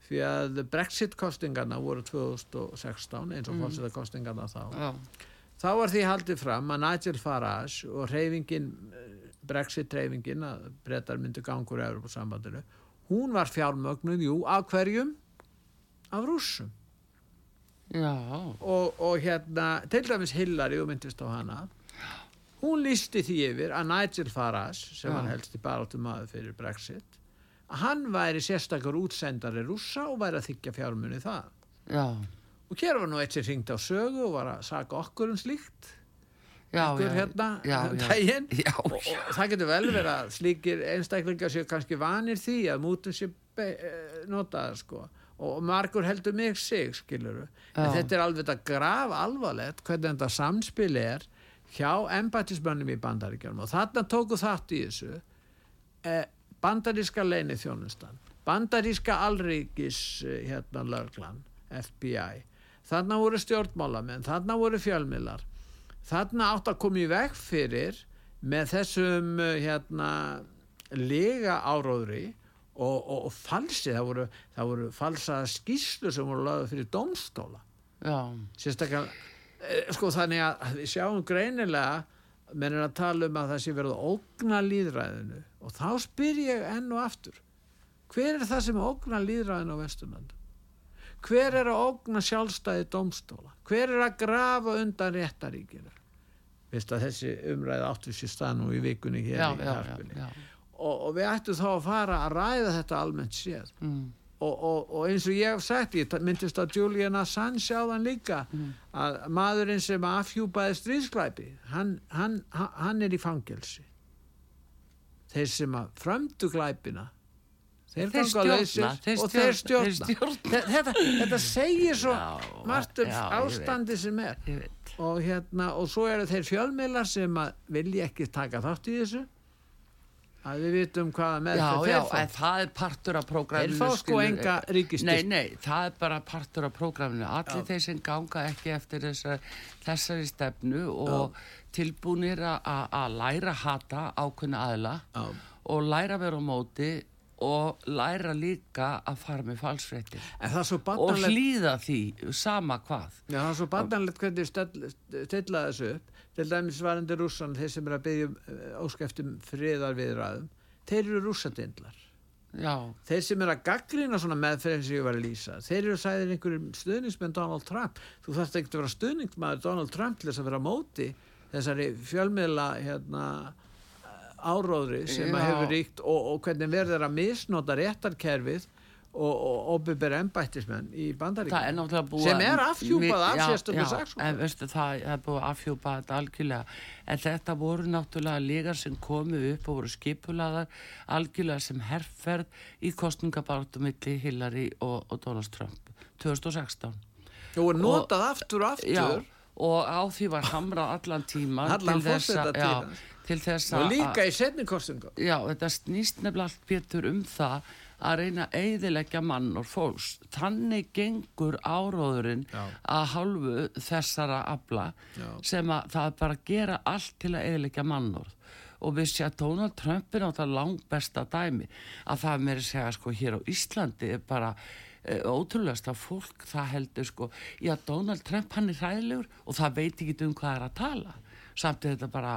S2: því að Brexit kostingarna voru 2016 eins og mm. fórseta kostingarna þá.
S1: Já,
S2: þá var því haldið fram að Nigel Farage og reyfingin Brexit reyfingin að brettar myndu gangur Európa sambandinu hún var fjármögnuð, jú, af hverjum? Af rússum.
S1: Já,
S2: og, og hérna, til dæmis Hillary og myndist á hana hún lísti því yfir að Nigel Farage sem
S1: Já.
S2: var helst í baráttum maður fyrir Brexit að hann væri sérstakar útsendari rússa og væri að þykja fjármunni það
S1: já,
S2: og hér var nú eitt sem ringdi á sögu og var að saka okkur um slíkt.
S1: Já, já,
S2: hérna
S1: já,
S2: um
S1: já,
S2: daginn.
S1: Já,
S2: og, og það getur vel verið að slíkir einstaklingar séu kannski vanir því að mútum sé be- eh, notaðar sko. Og margur heldur mig sig skiluru en
S1: Já.
S2: þetta er alveg þetta graf alvarlegt hvernig þetta samspil er hjá embættismönnum í bandaríkjum og þarna tóku þátt í þessu eh, bandaríska leini þjónustan bandaríska alríkis eh, hérna löglan FBI þarna voru stjórnmálamenn þarna voru fjölmiðlar. Þarna átt að koma í veg fyrir með þessum uh, hérna lega áróðri og, og, og falsi. Það voru, það voru falsa skýslu sem voru laðið fyrir dómstóla.
S1: Já,
S2: sérstaklega eh, sko þannig að við sjáum greinilega menn er að tala um að það sé verið að ógna líðræðinu og þá spyr ég enn og aftur hver er það sem ógna líðræðinu á Vesturlandi hver er að ógna sjálfstæði dómstóla? Hver er að grafa undan réttaríkina veist að þessi umræði áttu sér stað nú í vikunni hér
S1: já,
S2: í
S1: já.
S2: og, og við ættum þá að fara að ræða þetta almennt séð.
S1: Mm.
S2: og, og, og eins og ég hef sagt ég myndist að Julian Assange á þann líka að maðurinn sem afhjúpaði stríðsklæpi hann, hann hann er í fangelsi þeir sem að frömdu glæpina þeir
S1: Þeir stjórna, þeir
S2: og þeir
S1: stjórna,
S2: stjórna. Þe- Þetta, þetta segir svo margt um ástandi sem er
S1: veit.
S2: og hérna og svo eru þeir fjölmiðlar sem að vilja ekki taka þátt í þessu að við vitum hvaða með
S1: Já,
S2: þeir
S1: já,
S2: fá
S1: en það er partur af prógraminu.
S2: Þeir fá sko enga ríkisstyrk.
S1: Nei, nei, það er bara partur af prógraminu. Allir þeir sem ganga ekki eftir þessa, þessari stefnu og tilbúnir a- a- að læra hata ákveðna aðla
S2: Já.
S1: og læra vera á móti og læra líka að fara með
S2: svo
S1: og hlýða því sama hvað.
S2: Já, það er svo barnanlegt hvernig stilla þessu upp til dæmis varandi rússan þeir sem er að byggja um óskæftum friðar viðræðum þeir eru rússadindlar.
S1: Já,
S2: þeir sem er að gaggrina svona meðferðin sem ég var að lýsa þeir eru sæðir einhverjum stuðningsmenn Donald Trump. Þú þarfst ekki að vera stuðningsmæður Donald Trump til þess að vera móti þessari fjölmiðla hérna áróðri sem að
S1: Já.
S2: hefur ríkt og, og hvernig verður að misnota réttarkerfið og, og opiðber embættismenn í bandaríkjum sem er afhjúpað af saksóknara.
S1: veistu það er búið að afhjúpa þetta algjörlega. En þetta voru náttúrulega lígar sem komu upp og voru skipulaðar algjörlega sem herrferð í kostningabartu milli Hillary og, og Donald Trump 2016
S2: og er notað aftur og aftur.
S1: Já, og á því var hamrað allan tíma
S2: Allan
S1: til þess að-
S2: forsetatíð
S1: já,
S2: hans.
S1: til þess
S2: og líka í setni kostingu
S1: Já, þetta snýst nefnilega allt betur um það að reyna að eigðilegja mann og fólks. Þannig gengur áróðurinn
S2: Já.
S1: að hálfu þessara afla
S2: Já.
S1: sem að það er bara að gera allt til að eigðilegja mannorð. Og við sé að Donald Trump er náttúrulega langt besta dæmi að það að segja sko hér á Íslandi er bara e, ótrúlegast að fólk það heldur sko, já Donald Trump hann er hræðilegur og það veit ekki um hvað er að tala. Samt er þetta bara,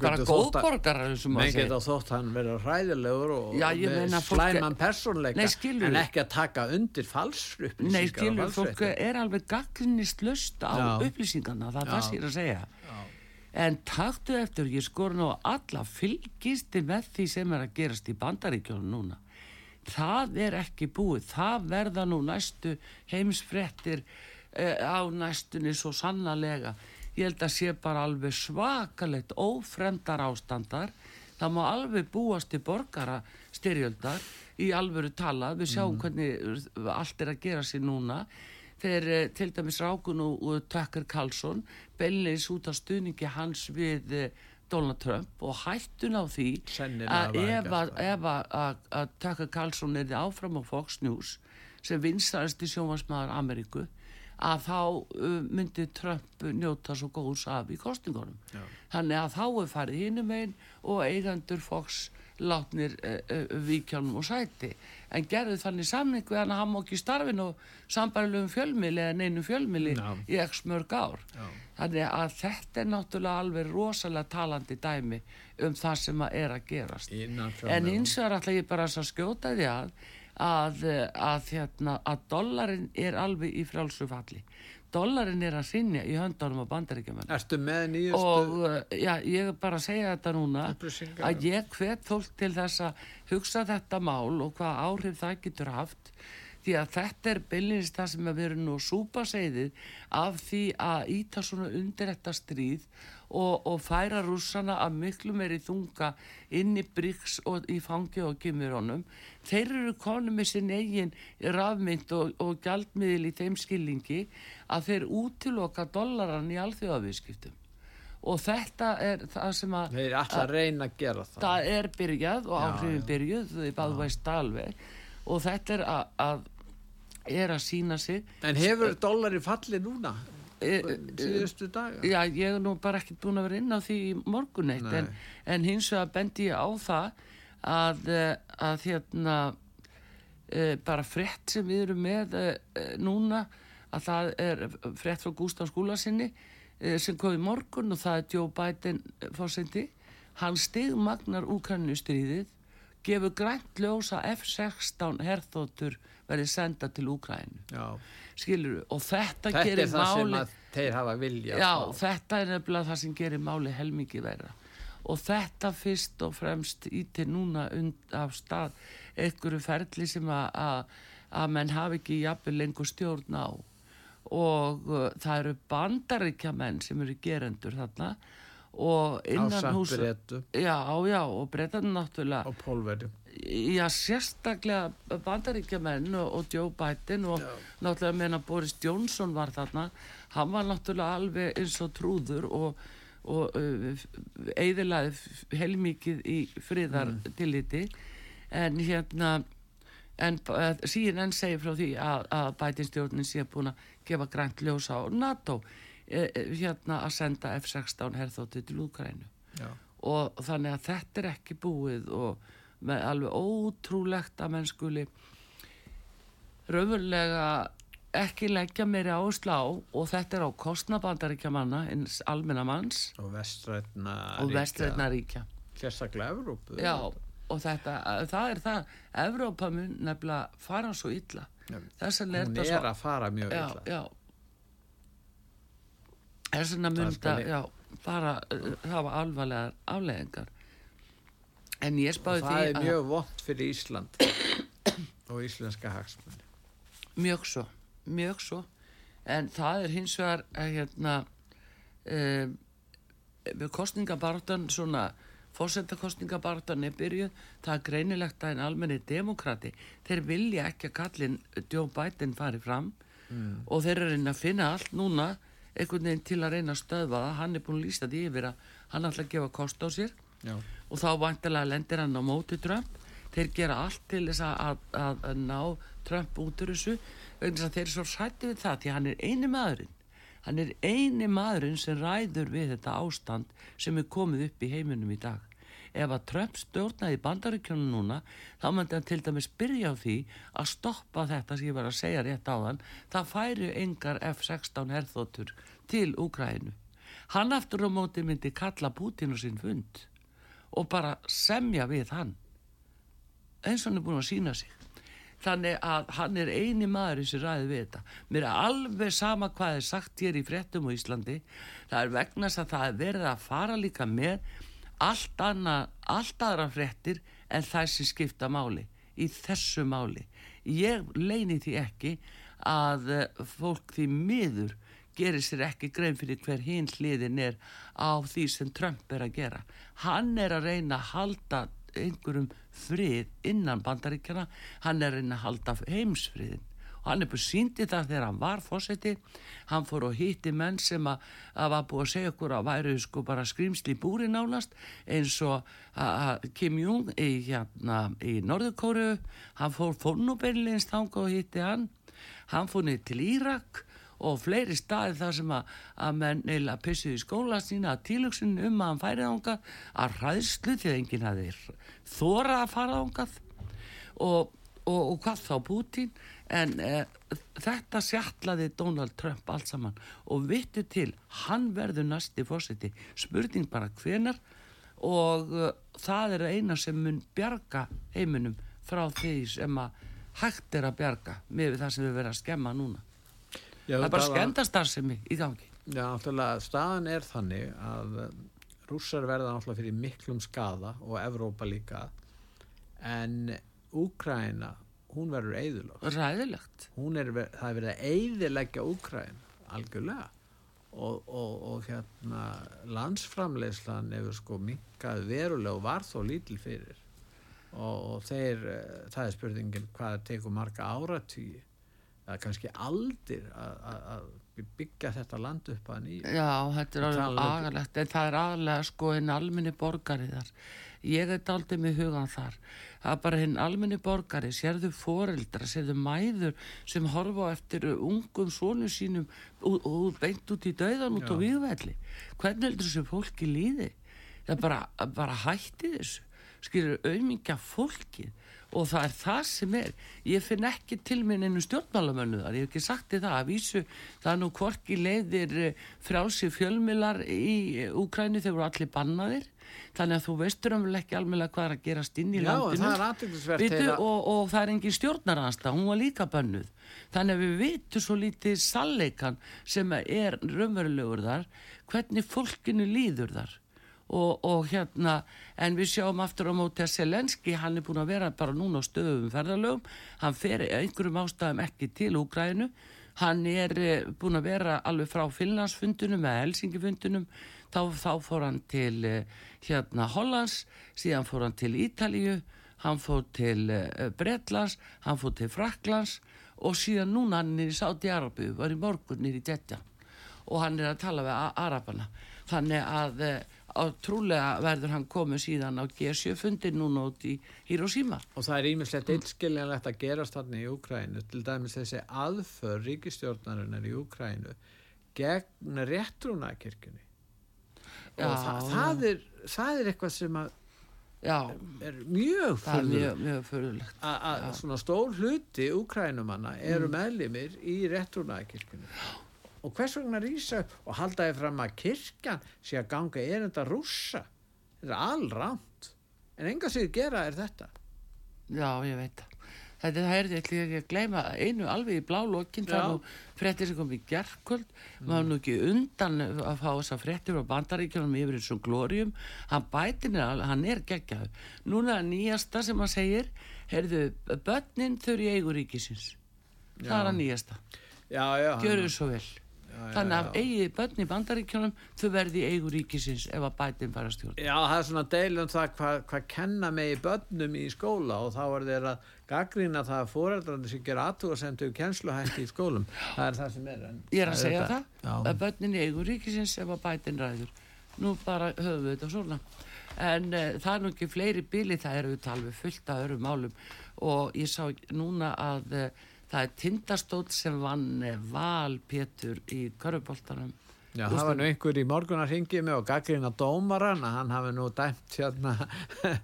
S1: bara
S2: þótt að-
S1: góðborgarar
S2: menn geta þótt hann vera hræðilegur og
S1: Já,
S2: með slæman
S1: skilurðu.
S2: en ekki að taka undir falsupplýsingar
S1: Nei, skilur, fólk er alveg gagnist löst á
S2: Já.
S1: upplýsingarna, það er
S2: Já.
S1: það er að segja. En taktu eftir, ég skor nú á alla fylgisti með því sem er að gerast í bandaríkjónum núna. Það er ekki búið, það verða nú næstu heimsfrettir eh, á næstunni svo sannarlega. Ég held að sé bara alveg svakalegt ófremdar ástandar. Það má alveg búast til borgara styrjöldar í alvöru talað. Við sjáum hvernig allt er að gera sér núna. Þeir eh, til dæmis Rákun og, Tucker Carlson beinleis út af stuðningi hans við eh, Donald Trump og hættun á því að ef að, Tucker Carlson er áfram á Fox News sem vinstæðasti sjónvarsmaður Ameríku að þá myndi Trump njóta svo góðs af í kostingunum.
S2: Já.
S1: Þannig að þá er farið hinum einn og eigendur Fox látnir uh, uh, víkjánum og sæti. En gerðu þannig samning við hann má ekki starfin og sambarilegum fjölmili eða neinum fjölmili
S2: Já.
S1: í x mörg ár.
S2: Já.
S1: Þannig að þetta er náttúrulega alveg rosalega talandi dæmi um það sem að er að gerast.
S2: Innan
S1: En hins vegar ætla ég bara að skjóta því að að, eh, að, hérna, að dollarin er alveg í frjálsu falli. Dollarin er að sinja í höndunum á bandaríkjumenn.
S2: Ertu með nýjustu
S1: Og eh, já, ég er bara að segja þetta núna að ég hvet fólk til þess að hugsa þetta mál og hvað áhrif það getur haft því að þetta er byllinist það sem við erum nú að súpa segðið af því að íta svona undir þetta stríð og, og færa rússana að miklu meiri þunga inn í Bryggs og í fangi og Kimurónum. Þeir eru konum með sinn eigin rafmynd og, og gjaldmiðil í þeim skilningi að þeir útiloka dollaran í alþjóðaviðskiptum. Og þetta er það sem að
S2: Þeir ætla að reyna að gera það.
S1: það er byrjað og áhrifin byrjuð þau báðu veist alveg og þetta er að, að er að sína sig
S2: En hefur dollari fallið núna?
S1: E,
S2: Síðustu daga?
S1: já, ég er nú bara ekkert búin að vera inn á því morgun eitt en, en hins vegar bendi ég á það að, eh, að hérna e, bara frétt sem við erum með e, núna að það er frétt frá Gústaf Skúlasinni e, sem kom í morgun og það er Joe Biden fórseti hann stigmagnar Úkranustriðið gefur grænt ljós að F-16 herþóttur verði senda til Úkrænu skilur og þetta,
S2: Þetta
S1: gerir
S2: er það sem
S1: máli
S2: að þeir hafa vilja
S1: já, þetta er nefnilega það sem gerir máli helmingi verra. Og þetta fyrst og fremst ítir núna af stað einhverju ferli sem að, að, menn hafi ekki jafnvel lengur stjórn á. Og uh, það eru bandaríkjamenn sem eru gerendur þarna. Og innan
S2: Ásamt
S1: húsa
S2: Bretum.
S1: já, já, og breytan náttúrulega.
S2: Og pólverjum
S1: já, sérstaklega bandaríkjamenn og, og Joe Biden og náttúrulega meina Boris Johnson var þarna hann var náttúrulega alveg eins og trúður og, og uh, eiðilaði heilmikið í friðar tilliti en hérna en uh, síðan enn segir frá því að, að Biden stjórnin sé búin að gefa grænt ljós á NATO uh, hérna að senda F-16 herþótti til Úkrænu
S2: Já.
S1: og þannig að þetta er ekki búið og alveg ótrúlegt að menn skuli raunverulega ekki leggja meiri áherslu á og þetta er á kostnabandaríkja manna eins almenna manns.
S2: Og vestrætna
S1: og vestrætna ríkja.
S2: Sérstaklega Evrópu
S1: já og þetta, það er það. Evrópa mun nefnilega fara svo illa. Þess er
S2: hún er
S1: svo
S2: að fara mjög
S1: já,
S2: illa.
S1: já. Þess vegna mun
S2: Það
S1: bara uh, hafa alvarlegar afleðingar en ég spáði
S2: það
S1: því
S2: er
S1: að
S2: mjög vond fyrir Ísland *coughs* og íslenska hagsmunni
S1: mjög svo, mjög svo. En það er hins vegar að hérna um, kostningabartan svona fórsetakostningabartan er byrjuð það er greinilegt að en almenni demokrati þeir vilja ekki að kallin Joe Biden fari fram og þeir eru að reyna að finna allt núna einhvern veginn til að reyna að stöðva það. Hann er búin að lýsa því yfir að hann ætla að gefa kost á sér.
S2: Já,
S1: og þá vantilega lendir hann á móti Trump. Þeir gera allt til þess að, að, að, ná Trump út úr þessu. Að þeir eru svo sætti við það því hann er eini maðurinn. Hann er eini maðurinn sem ræður við þetta ástand sem er komið upp í heiminum í dag. Ef að Trump stjórnaði bandaríkjónu núna þá myndi hann til dæmis byrja á því að stoppa þetta sem ég var að segja rétt á þann það færi engar F-16 herþóttur til Úkrænu hann aftur á móti myndi kalla Putin á sinn fund og bara semja við hann. Eins og hann er búin að sína sig. Þannig að hann er eini maður sem ræði við þetta. Mér er alveg sama hvað er sagt hér í fréttum á Íslandi. Það er vegna að það er verið að fara líka með allt, annað, allt aðra fréttir en það sem skipta máli í þessu máli. Ég leini því ekki að eh, fólk því miður gerir sér ekki grein fyrir hver hinn hliðin er á því sem Trump er að gera. Hann er að reyna að halda einhverjum frið innan bandaríkjana, hann er að reyna að halda heimsfriðin. Og hann er búin síndi það þegar hann var fósetti, hann fór og hitti menn sem að, að var búið að segja okkur að væru sko bara skrýmsli búri nálast eins og að- Kim Jong í, hérna, í Norðurkóru, hann fór fórnubeinleins þanga og hitti hann, hann fór niður til Írak og fleiri staði þar sem að, að menn neila pissuði í skóla sína að tílugsun um að hann færi þangað að ræðslu því að enginn hafi þórað að fara þangað og, og, og hvað þá Putin en e, þetta sjallaði Donald Trump allt saman og vittu til, hann verður næsti fósiti, spurning bara hvenar og e, það er eina sem mun bjarga heiminum frá því sem að hægt er að bjarga með það sem við verðum að skemma núna
S2: Já,
S1: það er bara skemmtastarfsemi í gangi.
S2: Já, náttúrulega staðan er þannig að eh, rússar verða náttúrulega fyrir miklum skada og Evrópa líka en Úkraina, hún verður eðurlög
S1: ræðilegt
S2: er, það er verið að eyðileggja Úkræn algjörlega. Og, og, og hérna landsframleyslan hefur sko minkað verulega og var þó lítil fyrir. Og, og þeir, eh, það er spurningin hvað tekur marga áratvíi er kannski aldir að- byggja þetta land upp að nýju.
S1: Já, þetta er alveg
S2: ekki.
S1: agalegt. En það er aðalega sko hinn almenni borgari þar. Ég er daldið með hugan þar. Það er bara hinn almenni borgari sérðu foreldra, sérðu mæður sem horfa eftir ungum svonu sínum og, og beint út í dauðan út á výðvelli hvernig heldur þessu fólki líði? Það bara, bara hætti þessu skilur auðmingja fólkið. Og það er það sem er. Ég finn ekki til minn einu stjórnmálamönnu þar. Ég hef ekki sagt þið það. Að vísu það er nú hvorki leiðir eh, frjálsi fjölmilar í Úkræni þeir voru allir bannaðir. Þannig að þú veistur um ekki alveg hvað er að gerast inn í
S2: Já,
S1: landinu.
S2: það
S1: Vitu, og, og það er engin stjórnaransta, hún var líka bönnuð. Þannig að við vitum svo lítið salleikan sem er raunverulegur þar, hvernig fólkinu líður þar. Og, og hérna, en við sjáum aftur á móti að Selenski, hann er búin að vera bara núna á stöðum ferðalögum, hann fer einhverjum ástæðum ekki til Úgrænu, hann er eh, búin að vera alveg frá Finnlandsfundunum eða Helsingifundunum þá, þá fór hann til uh, hérna Hollands, síðan fór hann til Ítalíu, hann fór til uh, Bretlands, hann fór til Fraklands og síðan núna hann er í Sáti-Arabu, var í morgun nýri í Djetja og hann er að tala við Arabana. Þannig að uh, trúlega verður hann komið síðan á G7 fundir núna út í Hiroshima.
S2: Og það er ímislegt einskiljanlegt að gerast þarna í Úkrænu, til dæmis þessi aðför ríkistjórnarinnar í Úkrænu gegn réttrúnakirkjunni og það, það, er, það er eitthvað sem að
S1: Já,
S2: er mjög
S1: mjög
S2: að svona stór hluti úkrænumanna eru mm. meðlimir í réttrúnaðakirkunu og hvers vegna rýsa og haldaði fram að kirkjan sé að ganga er þetta rúsa þetta er allránt en enga sig gera er þetta.
S1: Já, ég veit það. Þetta er ekki að gleyma einu alveg í blá lokkin það er nú frettir sem kom í gerðkvöld mm. maður nú ekki undan að fá þessa frettir á bandaríkjónum yfir eins og glórium. Hann bætin er, hann er geggjaður. Núna nýjasta sem hann segir heyrðu, börnin þau eru í eiguríkisins það er að nýjasta. Gjör þau svo vel þannig að eigið börn í bandaríkjónum þau verði eigu ríkisins ef að bætin fara stjórn
S2: Já, það er svona deilum það hvað hva kenna megi börnum í skóla og þá er þeir að gaggrína það að fóreldrarnir sem gera aðtúarsendu kennsluhætti í skólum. Það er það sem er
S1: Ég er að segja það, það að börnin eigu ríkisins ef að bætin ræður. Nú bara höfum við þetta svona. En uh, það er nú ekki fleiri bíli það eru talveg fullt af öru málum. Og ég sá núna að uh, það er tindastótt sem vann val Pétur í Köruboltanum
S2: Já, það var nú einhver í morgunar hingið mig og gaggrina dómaran að hann hafi nú dæmt hérna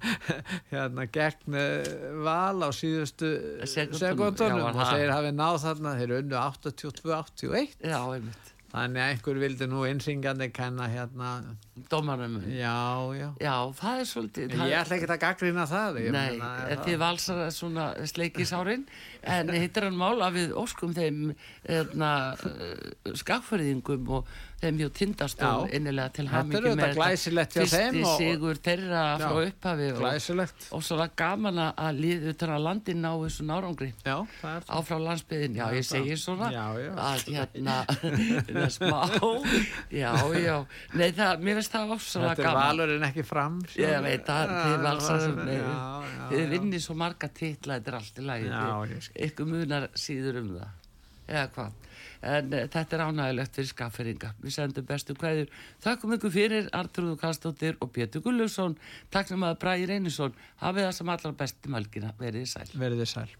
S2: *laughs* hérna gegn eh, val á síðustu sekundunum og þeir hafi náð þarna þeir unnu 82-81
S1: Já, einmitt
S2: Þannig að einhver vildi nú einsingandi kenna hérna.
S1: Dómarum
S2: Já, já.
S1: Já, það er svolítið
S2: Ég ætla ekki að gaggrina það
S1: Nei, þið valsar svona sleikísárin en hittir hann mál að við óskum þeim hérna, eh, skakfæriðingum og þeim hjá tindastól innilega til hamingi
S2: með þetta.
S1: fyrsti sigur þeirra já, frá upphafi
S2: og,
S1: og svo var gaman að liða utan að landin á þessu nárangri. Áfrá landsbyðin, já ég segi svona
S2: já, já.
S1: að hérna það *laughs* er *laughs* smá. Já já, nei það, mér finnst það ofsalega
S2: gaman Þetta er valurinn ekki fram
S1: svo. Ég veit að þið valsaðum þið vinnir svo marga titla þetta er allt í lagi. Ykkur munar síður um það. Eða hvað en uh, þetta er ánægilegt fyrir skafferinga við sendum bestu hverjur þakkum ykkur fyrir Artrúðu Kastóttir og Pétur Gullusson takk að Bræði Reynisson. Hafið það sem allra besti mælgina verið sæl.
S2: Verið sæl